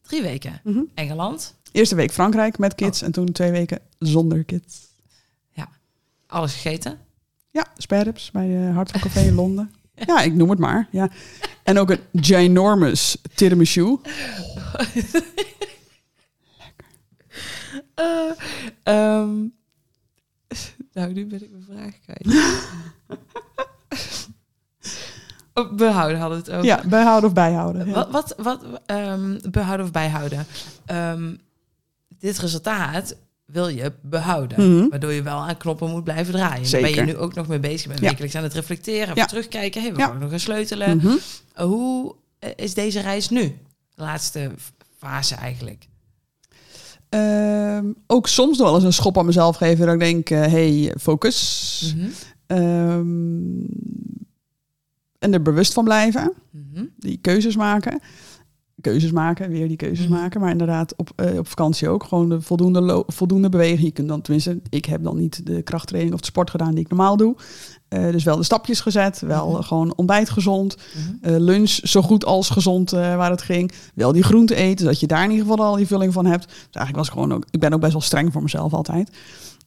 Drie weken.
Mhm.
Engeland.
Eerste week Frankrijk met kids en toen twee weken zonder kids.
Alles gegeten.
Ja, sparrows bij de Hartwell Café in [laughs] Londen. Ja, ik noem het maar. Ja. En ook een ginormous tiramisu. [laughs]
Eh, ehm, nou, nu ben ik mijn vraag kwijt. [laughs] Oh, behouden hadden we het over.
Ja, bijhouden of bijhouden. Ja.
Wat, wat, wat ehm, behouden of bijhouden? Ehm, dit resultaat wil je behouden.
Mhm.
Waardoor je wel aan knoppen moet blijven draaien. Daar
Zeker.
ben je nu ook nog mee bezig. Bent
Ja.
wekelijks aan het reflecteren.
Ja.
terugkijken. Hey, we gaan nog gaan sleutelen.
Mhm.
Hoe eh, is deze reis nu? De laatste fase eigenlijk.
Ehm, ook soms nog wel eens een schop aan mezelf geven. Dat ik denk, eh, hey, focus.
Mhm.
Ehm, en er bewust van blijven.
Mhm.
Die keuzes maken. Keuzes maken, weer die keuzes
Mhm.
maken. Maar inderdaad, op, eh, op vakantie ook. Gewoon de voldoende, voldoende beweging. Je kunt dan, tenminste, ik heb dan niet de krachttraining of de sport gedaan die ik normaal doe. Eh, dus wel de stapjes gezet. Wel
Mhm.
gewoon ontbijt gezond.
Mhm.
Eh, lunch zo goed als gezond eh, waar het ging. Wel die groente eten, zodat je daar in ieder geval al die vulling van hebt. Dus eigenlijk was ik gewoon ook, ik ben ook best wel streng voor mezelf altijd.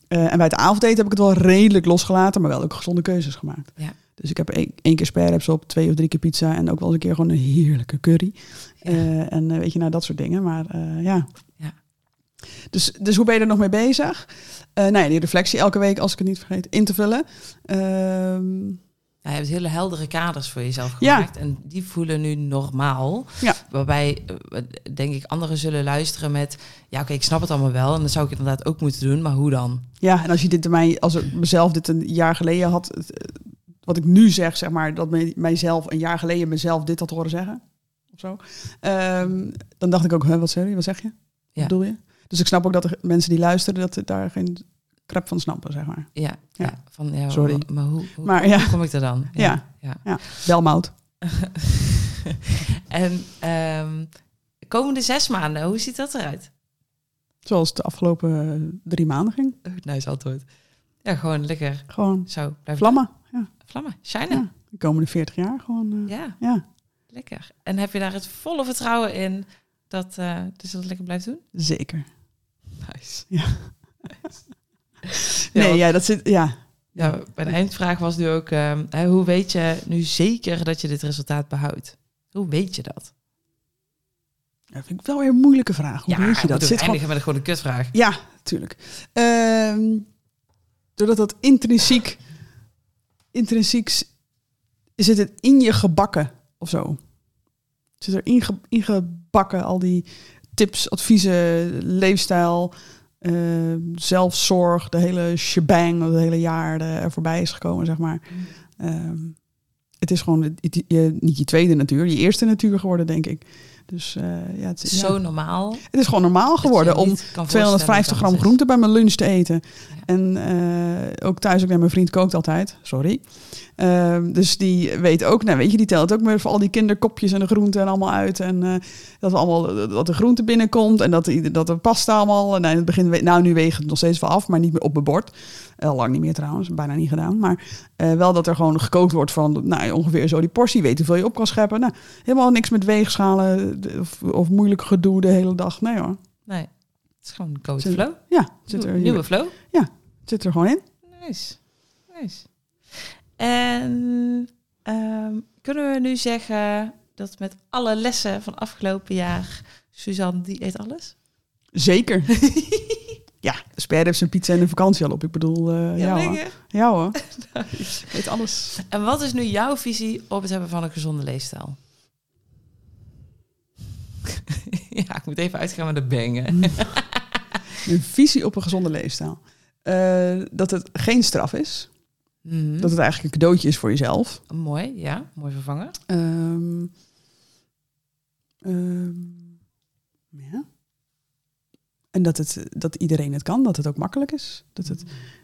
En bij het avondeten heb ik het wel redelijk losgelaten, maar wel ook gezonde keuzes gemaakt.
Ja.
Dus ik heb één, keer sparrows op, twee of drie keer pizza en ook wel eens een keer gewoon een heerlijke curry.
Ja.
En weet je, nou dat soort dingen. Maar ja.
Ja.
Dus, dus hoe ben je er nog mee bezig? Eh nou ja, die reflectie elke week, als ik het niet vergeet, in te vullen. Ehm,
Ja, je hebt hele heldere kaders voor jezelf
Ja.
gemaakt. En die voelen nu normaal.
Ja.
Waarbij, eh, denk ik, anderen zullen luisteren met... Ja, oké, ik snap het allemaal wel. En dat zou ik inderdaad ook moeten doen. Maar hoe dan?
Ja, en als je dit mij, als ik mezelf dit een jaar geleden had, eh, wat ik nu zeg, zeg maar, dat mij- mijzelf een jaar geleden mezelf dit had horen zeggen, of zo, ehm, dan dacht ik ook, hè, wat je? Wat zeg je?
Ja.
Wat bedoel je? Dus ik snap ook dat er mensen die luisteren, dat daar geen krap van snappen, zeg maar.
Ja, ja.
Ja.
van, ja
Sorry.
Maar hoe, hoe,
Maar ja.
hoe kom ik er dan?
Ja.
ja.
Welmout. [laughs]
en ehm, komende zes maanden, hoe ziet dat eruit?
Zoals de afgelopen drie maanden ging.
Oh, nice antwoord. Ja, gewoon lekker
Gewoon
zo blijven
vlammen. Ja,
vlammen, shinen.
ja. De komende 40 jaar gewoon. eh,
Ja,
ja,
lekker. En heb je daar het volle vertrouwen in dat, eh dus dat lekker blijft doen?
zeker.
Nice. [laughs]
Ja. Nee,
want-
ja, dat zit, ja.
Ja, mijn eindvraag was nu ook, ehm, hoe weet je nu zeker dat je dit resultaat behoudt? Hoe weet je dat?
Dat vind ik wel weer een moeilijke vraag. Hoe
ja,
weet je dat? Zit gewoon,
eindigen met een een kutvraag.
Ja, tuurlijk. Ehm, doordat dat intrinsiek, intrinsiek zit het in je gebakken of zo. Zit er inge, ingebakken al die tips, adviezen, leefstijl, eh, zelfzorg, de hele shebang, dat het hele jaar er voorbij is gekomen, zeg maar. Ehm, het is gewoon het- het- je, niet je tweede natuur, je eerste natuur geworden, denk ik. Dus eh, ja, het, is ja.
zo normaal.
het is gewoon normaal geworden om 250 gram groente bij mijn lunch te eten. En eh, ook thuis, ook naar mijn vriend kookt altijd. Sorry. Ehm, dus die weet ook, nou weet je, die telt ook meer voor al die kinderkopjes en de groenten en allemaal uit. En eh, dat allemaal dat de groente binnenkomt en dat, de- dat de pasta allemaal. En in het begin, nou nu weegt het nog steeds wel af, maar niet meer op mijn bord. Al lang niet meer trouwens, bijna niet gedaan. Maar eh, wel dat er gewoon gekookt wordt van nou, ongeveer zo die portie. Weet hoeveel je op kan scheppen. Nou, helemaal niks met weegschalen of, of moeilijk gedoe de hele dag. Nee hoor.
Nee, het is gewoon code
Zit-
flow.
Ja, zit er,
Nieuwe flow.
zit er gewoon in.
Nice. Nice. En ehm, kunnen we nu zeggen dat met alle lessen van afgelopen jaar Suzanne, die eet alles?
Zeker. [laughs] ja, de Sper heeft zijn pizza en de vakantie al op. Ik bedoel, eh ja, hoor. Ja hoor. [laughs] Weet alles.
En wat is nu jouw visie op het hebben van een gezonde leefstijl? [laughs] ja, ik moet even uitgaan met de bangen.
Een visie op een gezonde leefstijl. Eh, dat het geen straf is.
Mhm.
Dat het eigenlijk een cadeautje is voor jezelf.
Mooi, ja. Mooi vervangen.
Ehm, ehm, ja. En dat, het, dat iedereen het kan, dat het ook makkelijk is. Dat het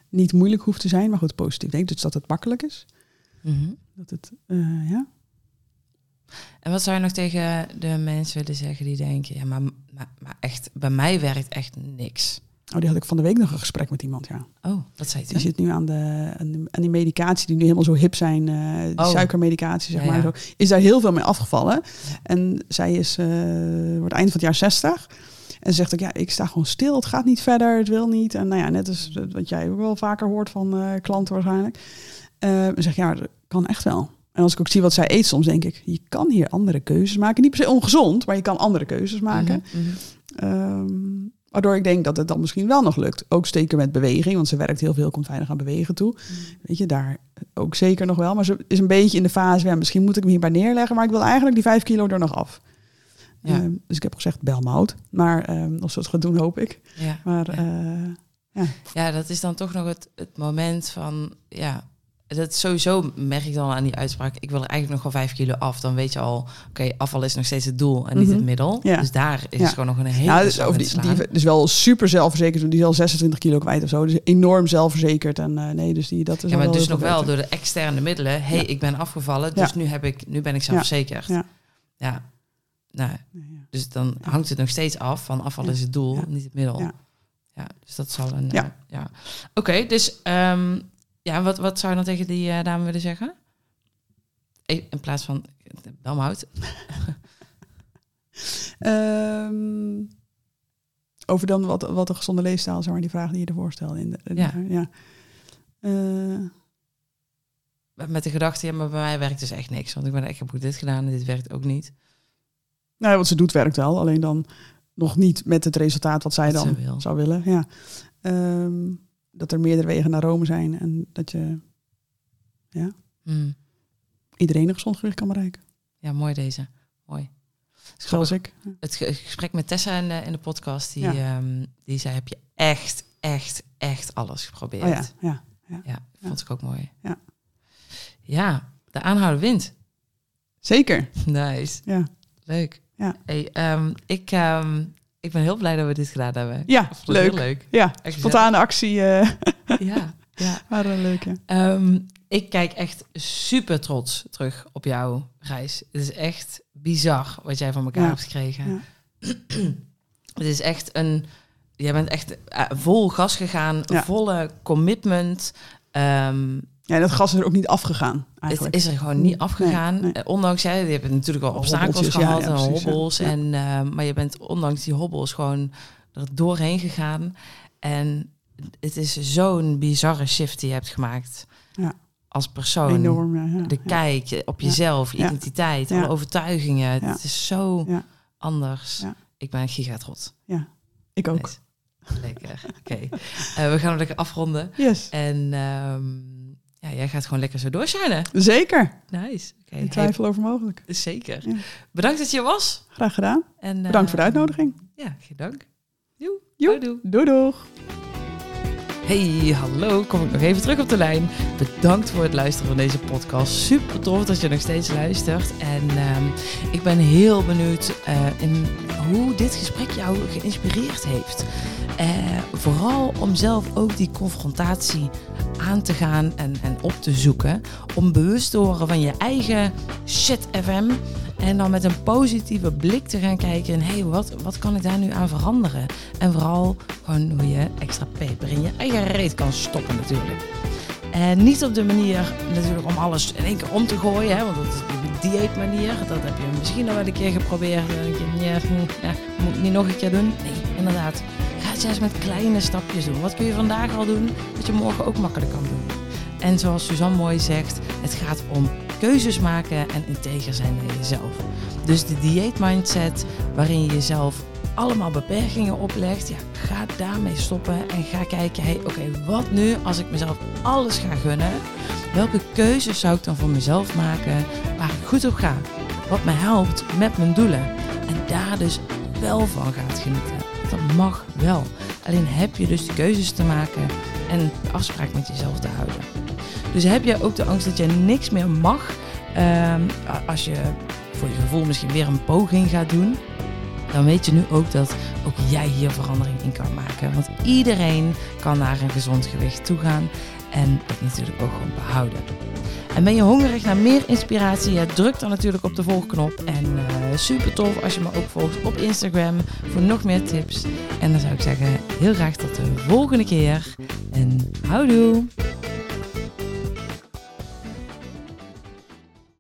niet moeilijk hoeft te zijn, maar goed, positief denk. Dus dat het makkelijk is.
Mhm.
Dat het, eh, ja.
En wat zou je nog tegen de mensen willen zeggen die denken... ja, maar, maar, maar echt, bij mij werkt echt niks.
Oh, die had ik van de week nog een gesprek met iemand, ja.
Oh, wat zei je
Die zit nu aan, de, aan, die medicatie die nu helemaal zo hip zijn. eh die
Oh.
suikermedicatie, zeg
Ja,
maar.
ja.
Zo, is daar heel veel mee afgevallen.
Ja.
En zij is, eh, wordt eind van het jaar 60. En ze zegt ook, ja, ik sta gewoon stil. Het gaat niet verder, het wil niet. En nou ja, net als wat jij ook wel vaker hoort van eh, klanten waarschijnlijk. Eh zeg ja, dat kan echt wel. En als ik ook zie wat zij eet soms, denk ik, je kan hier andere keuzes maken. Niet per se ongezond, maar je kan andere keuzes maken.
Mhm, mhm.
Ehm, waardoor ik denk dat het dan misschien wel nog lukt. Ook zeker met beweging, want ze werkt heel veel, komt weinig aan bewegen toe. Weet je, daar ook zeker nog wel. Maar ze is een beetje in de fase, ja, misschien moet ik hem hierbij neerleggen, maar ik wil eigenlijk die vijf kilo er nog af.
Ja.
Ehm, dus ik heb gezegd, bel me. Maar ehm of ze het gaat doen, hoop ik.
Ja.
Maar
Ja.
eh,
Ja, dat is dan toch nog het, het moment van, ja, dat sowieso merk ik dan aan die uitspraak, ik wil er eigenlijk nog wel vijf kilo af. Dan weet je al, oké, afval is nog steeds het doel en niet
Mhm.
het middel.
Ja.
Dus daar is
Ja.
gewoon nog een hele
nou, dus, over die, is wel super zelfverzekerd. Die is al 26 kilo kwijt of zo. Dus enorm zelfverzekerd. En eh, nee, dus die, dat is
ja, maar dus nog wel door de externe middelen. hey,
Ja.
ik ben afgevallen, dus
Ja.
nu, heb ik, nu ben ik zelfverzekerd.
Ja.
Nou, dus dan hangt het nog steeds af van afval is het doel, niet het middel.
Ja.
Ja, dus dat zal een...
Ja.
eh, ja. Oké, dus ehm, ja, wat, wat zou je dan tegen die eh, dame willen zeggen? Eh, In plaats van, bel me uit. [laughs]
Ehm, over dan wat, wat een gezonde leefstijl, zeg maar, die vraag die je ervoor stelde. In de, in
Ja.
de- ja. Eh,
Met de gedachte, ja, maar bij mij werkt dus echt niks. Want ik, ben, ik heb ook dit gedaan en dit werkt ook niet.
Nou, wat ze doet werkt wel, alleen dan nog niet met het resultaat wat zij dan
wil.
zou willen. Ja. Ehm, dat er meerdere wegen naar Rome zijn en dat je
Hmm.
iedereen een gezond gewicht kan bereiken.
Ja, mooi deze. Mooi.
Zoals ik.
Het ge- gesprek met Tessa in de, in de podcast, die,
Ja.
ehm, die zei, heb je echt, echt, echt alles geprobeerd?
Oh ja, ja.
Ja, vond ik ook mooi.
Ja.
Ja, de aanhouder wint.
Zeker. [laughs]
Nice.
Ja.
Leuk.
Ja.
Hey, ehm, ik, ehm, ik ben heel blij dat we dit gedaan hebben.
Ja, leuk.
Heel leuk.
Ja,
Echt
spontane actie. eh
Ja, ja. [laughs]
waren leuk, ja.
Ehm, ik kijk echt super trots terug op jouw reis. Het is echt bizar wat jij van elkaar
Ja.
hebt gekregen.
Ja. [clears throat]
Het is echt een... Jij bent echt eh, vol gas gegaan, volle commitment.
Ja, dat gas is er ook niet afgegaan,
het
eigenlijk.
is er gewoon niet afgegaan.
Nee, nee.
Eh, Ondanks, jij, je hebt natuurlijk wel obstakels
ja,
gehad
ja,
en
precies, ja.
hobbels.
Ja.
En, eh, maar je bent ondanks die hobbels gewoon er doorheen gegaan. En het is zo'n bizarre shift die je hebt gemaakt.
Ja.
Als persoon.
Enorm, ja. ja,
De
ja.
kijk op
Ja.
jezelf, je
Ja.
identiteit,
Ja.
alle overtuigingen.
Ja.
Het is zo
Ja.
anders.
Ja.
Ik ben gigatrots.
Ik ook.
Lekker. Oké. Eh, we gaan hem lekker afronden.
Yes,
En ehm, ja, jij gaat gewoon lekker zo doorshinen.
zeker.
Nice.
Geen twijfel over mogelijk.
zeker.
Ja.
Bedankt dat je er was.
Graag gedaan.
En,
Bedankt voor de
eh,
uitnodiging.
Ja, geen dank. Joe. Houdoe.
Doei doeg.
Hey, hallo, kom ik nog even terug op de lijn. Bedankt voor het luisteren van deze podcast. Super tof dat je nog steeds luistert. En ehm, ik ben heel benieuwd eh, in hoe dit gesprek jou geïnspireerd heeft. Eh, vooral om zelf ook die confrontatie aan te gaan en, en op te zoeken. Om bewust te worden van je eigen shit FM. En dan met een positieve blik te gaan kijken. En hey, wat, wat kan ik daar nu aan veranderen? En vooral gewoon hoe je extra peper in je eigen reet kan stoppen natuurlijk. En niet op de manier natuurlijk om alles in één keer om te gooien. Hè, want dat is de dieetmanier. Dat heb je misschien al wel een keer geprobeerd. En denk je, ja, moet ik niet nog een keer doen? Nee, inderdaad. Ga het juist met kleine stapjes doen. Wat kun je vandaag al doen, dat je morgen ook makkelijk kan doen? En zoals Suzanne mooi zegt, het gaat om keuzes maken en integer zijn naar jezelf. Dus de dieetmindset waarin je jezelf allemaal beperkingen oplegt, ja, ga daarmee stoppen en ga kijken, hey, oké, wat nu als ik mezelf alles ga gunnen? Welke keuzes zou ik dan voor mezelf maken waar ik goed op ga? Wat me helpt met mijn doelen. En daar dus wel van gaat genieten. Dat mag wel. Alleen heb je dus de keuzes te maken en de afspraak met jezelf te houden. Dus heb je ook de angst dat je niks meer mag ehm, als je voor je gevoel misschien weer een poging gaat doen, dan weet je nu ook dat ook jij hier verandering in kan maken. Want iedereen kan naar een gezond gewicht toe gaan en het natuurlijk ook gewoon behouden. En ben je hongerig naar meer inspiratie? Ja, druk dan natuurlijk op de volgknop. En uh, super tof als je me ook volgt op Instagram voor nog meer tips. En dan zou ik zeggen, heel graag tot de volgende keer. En houdoe!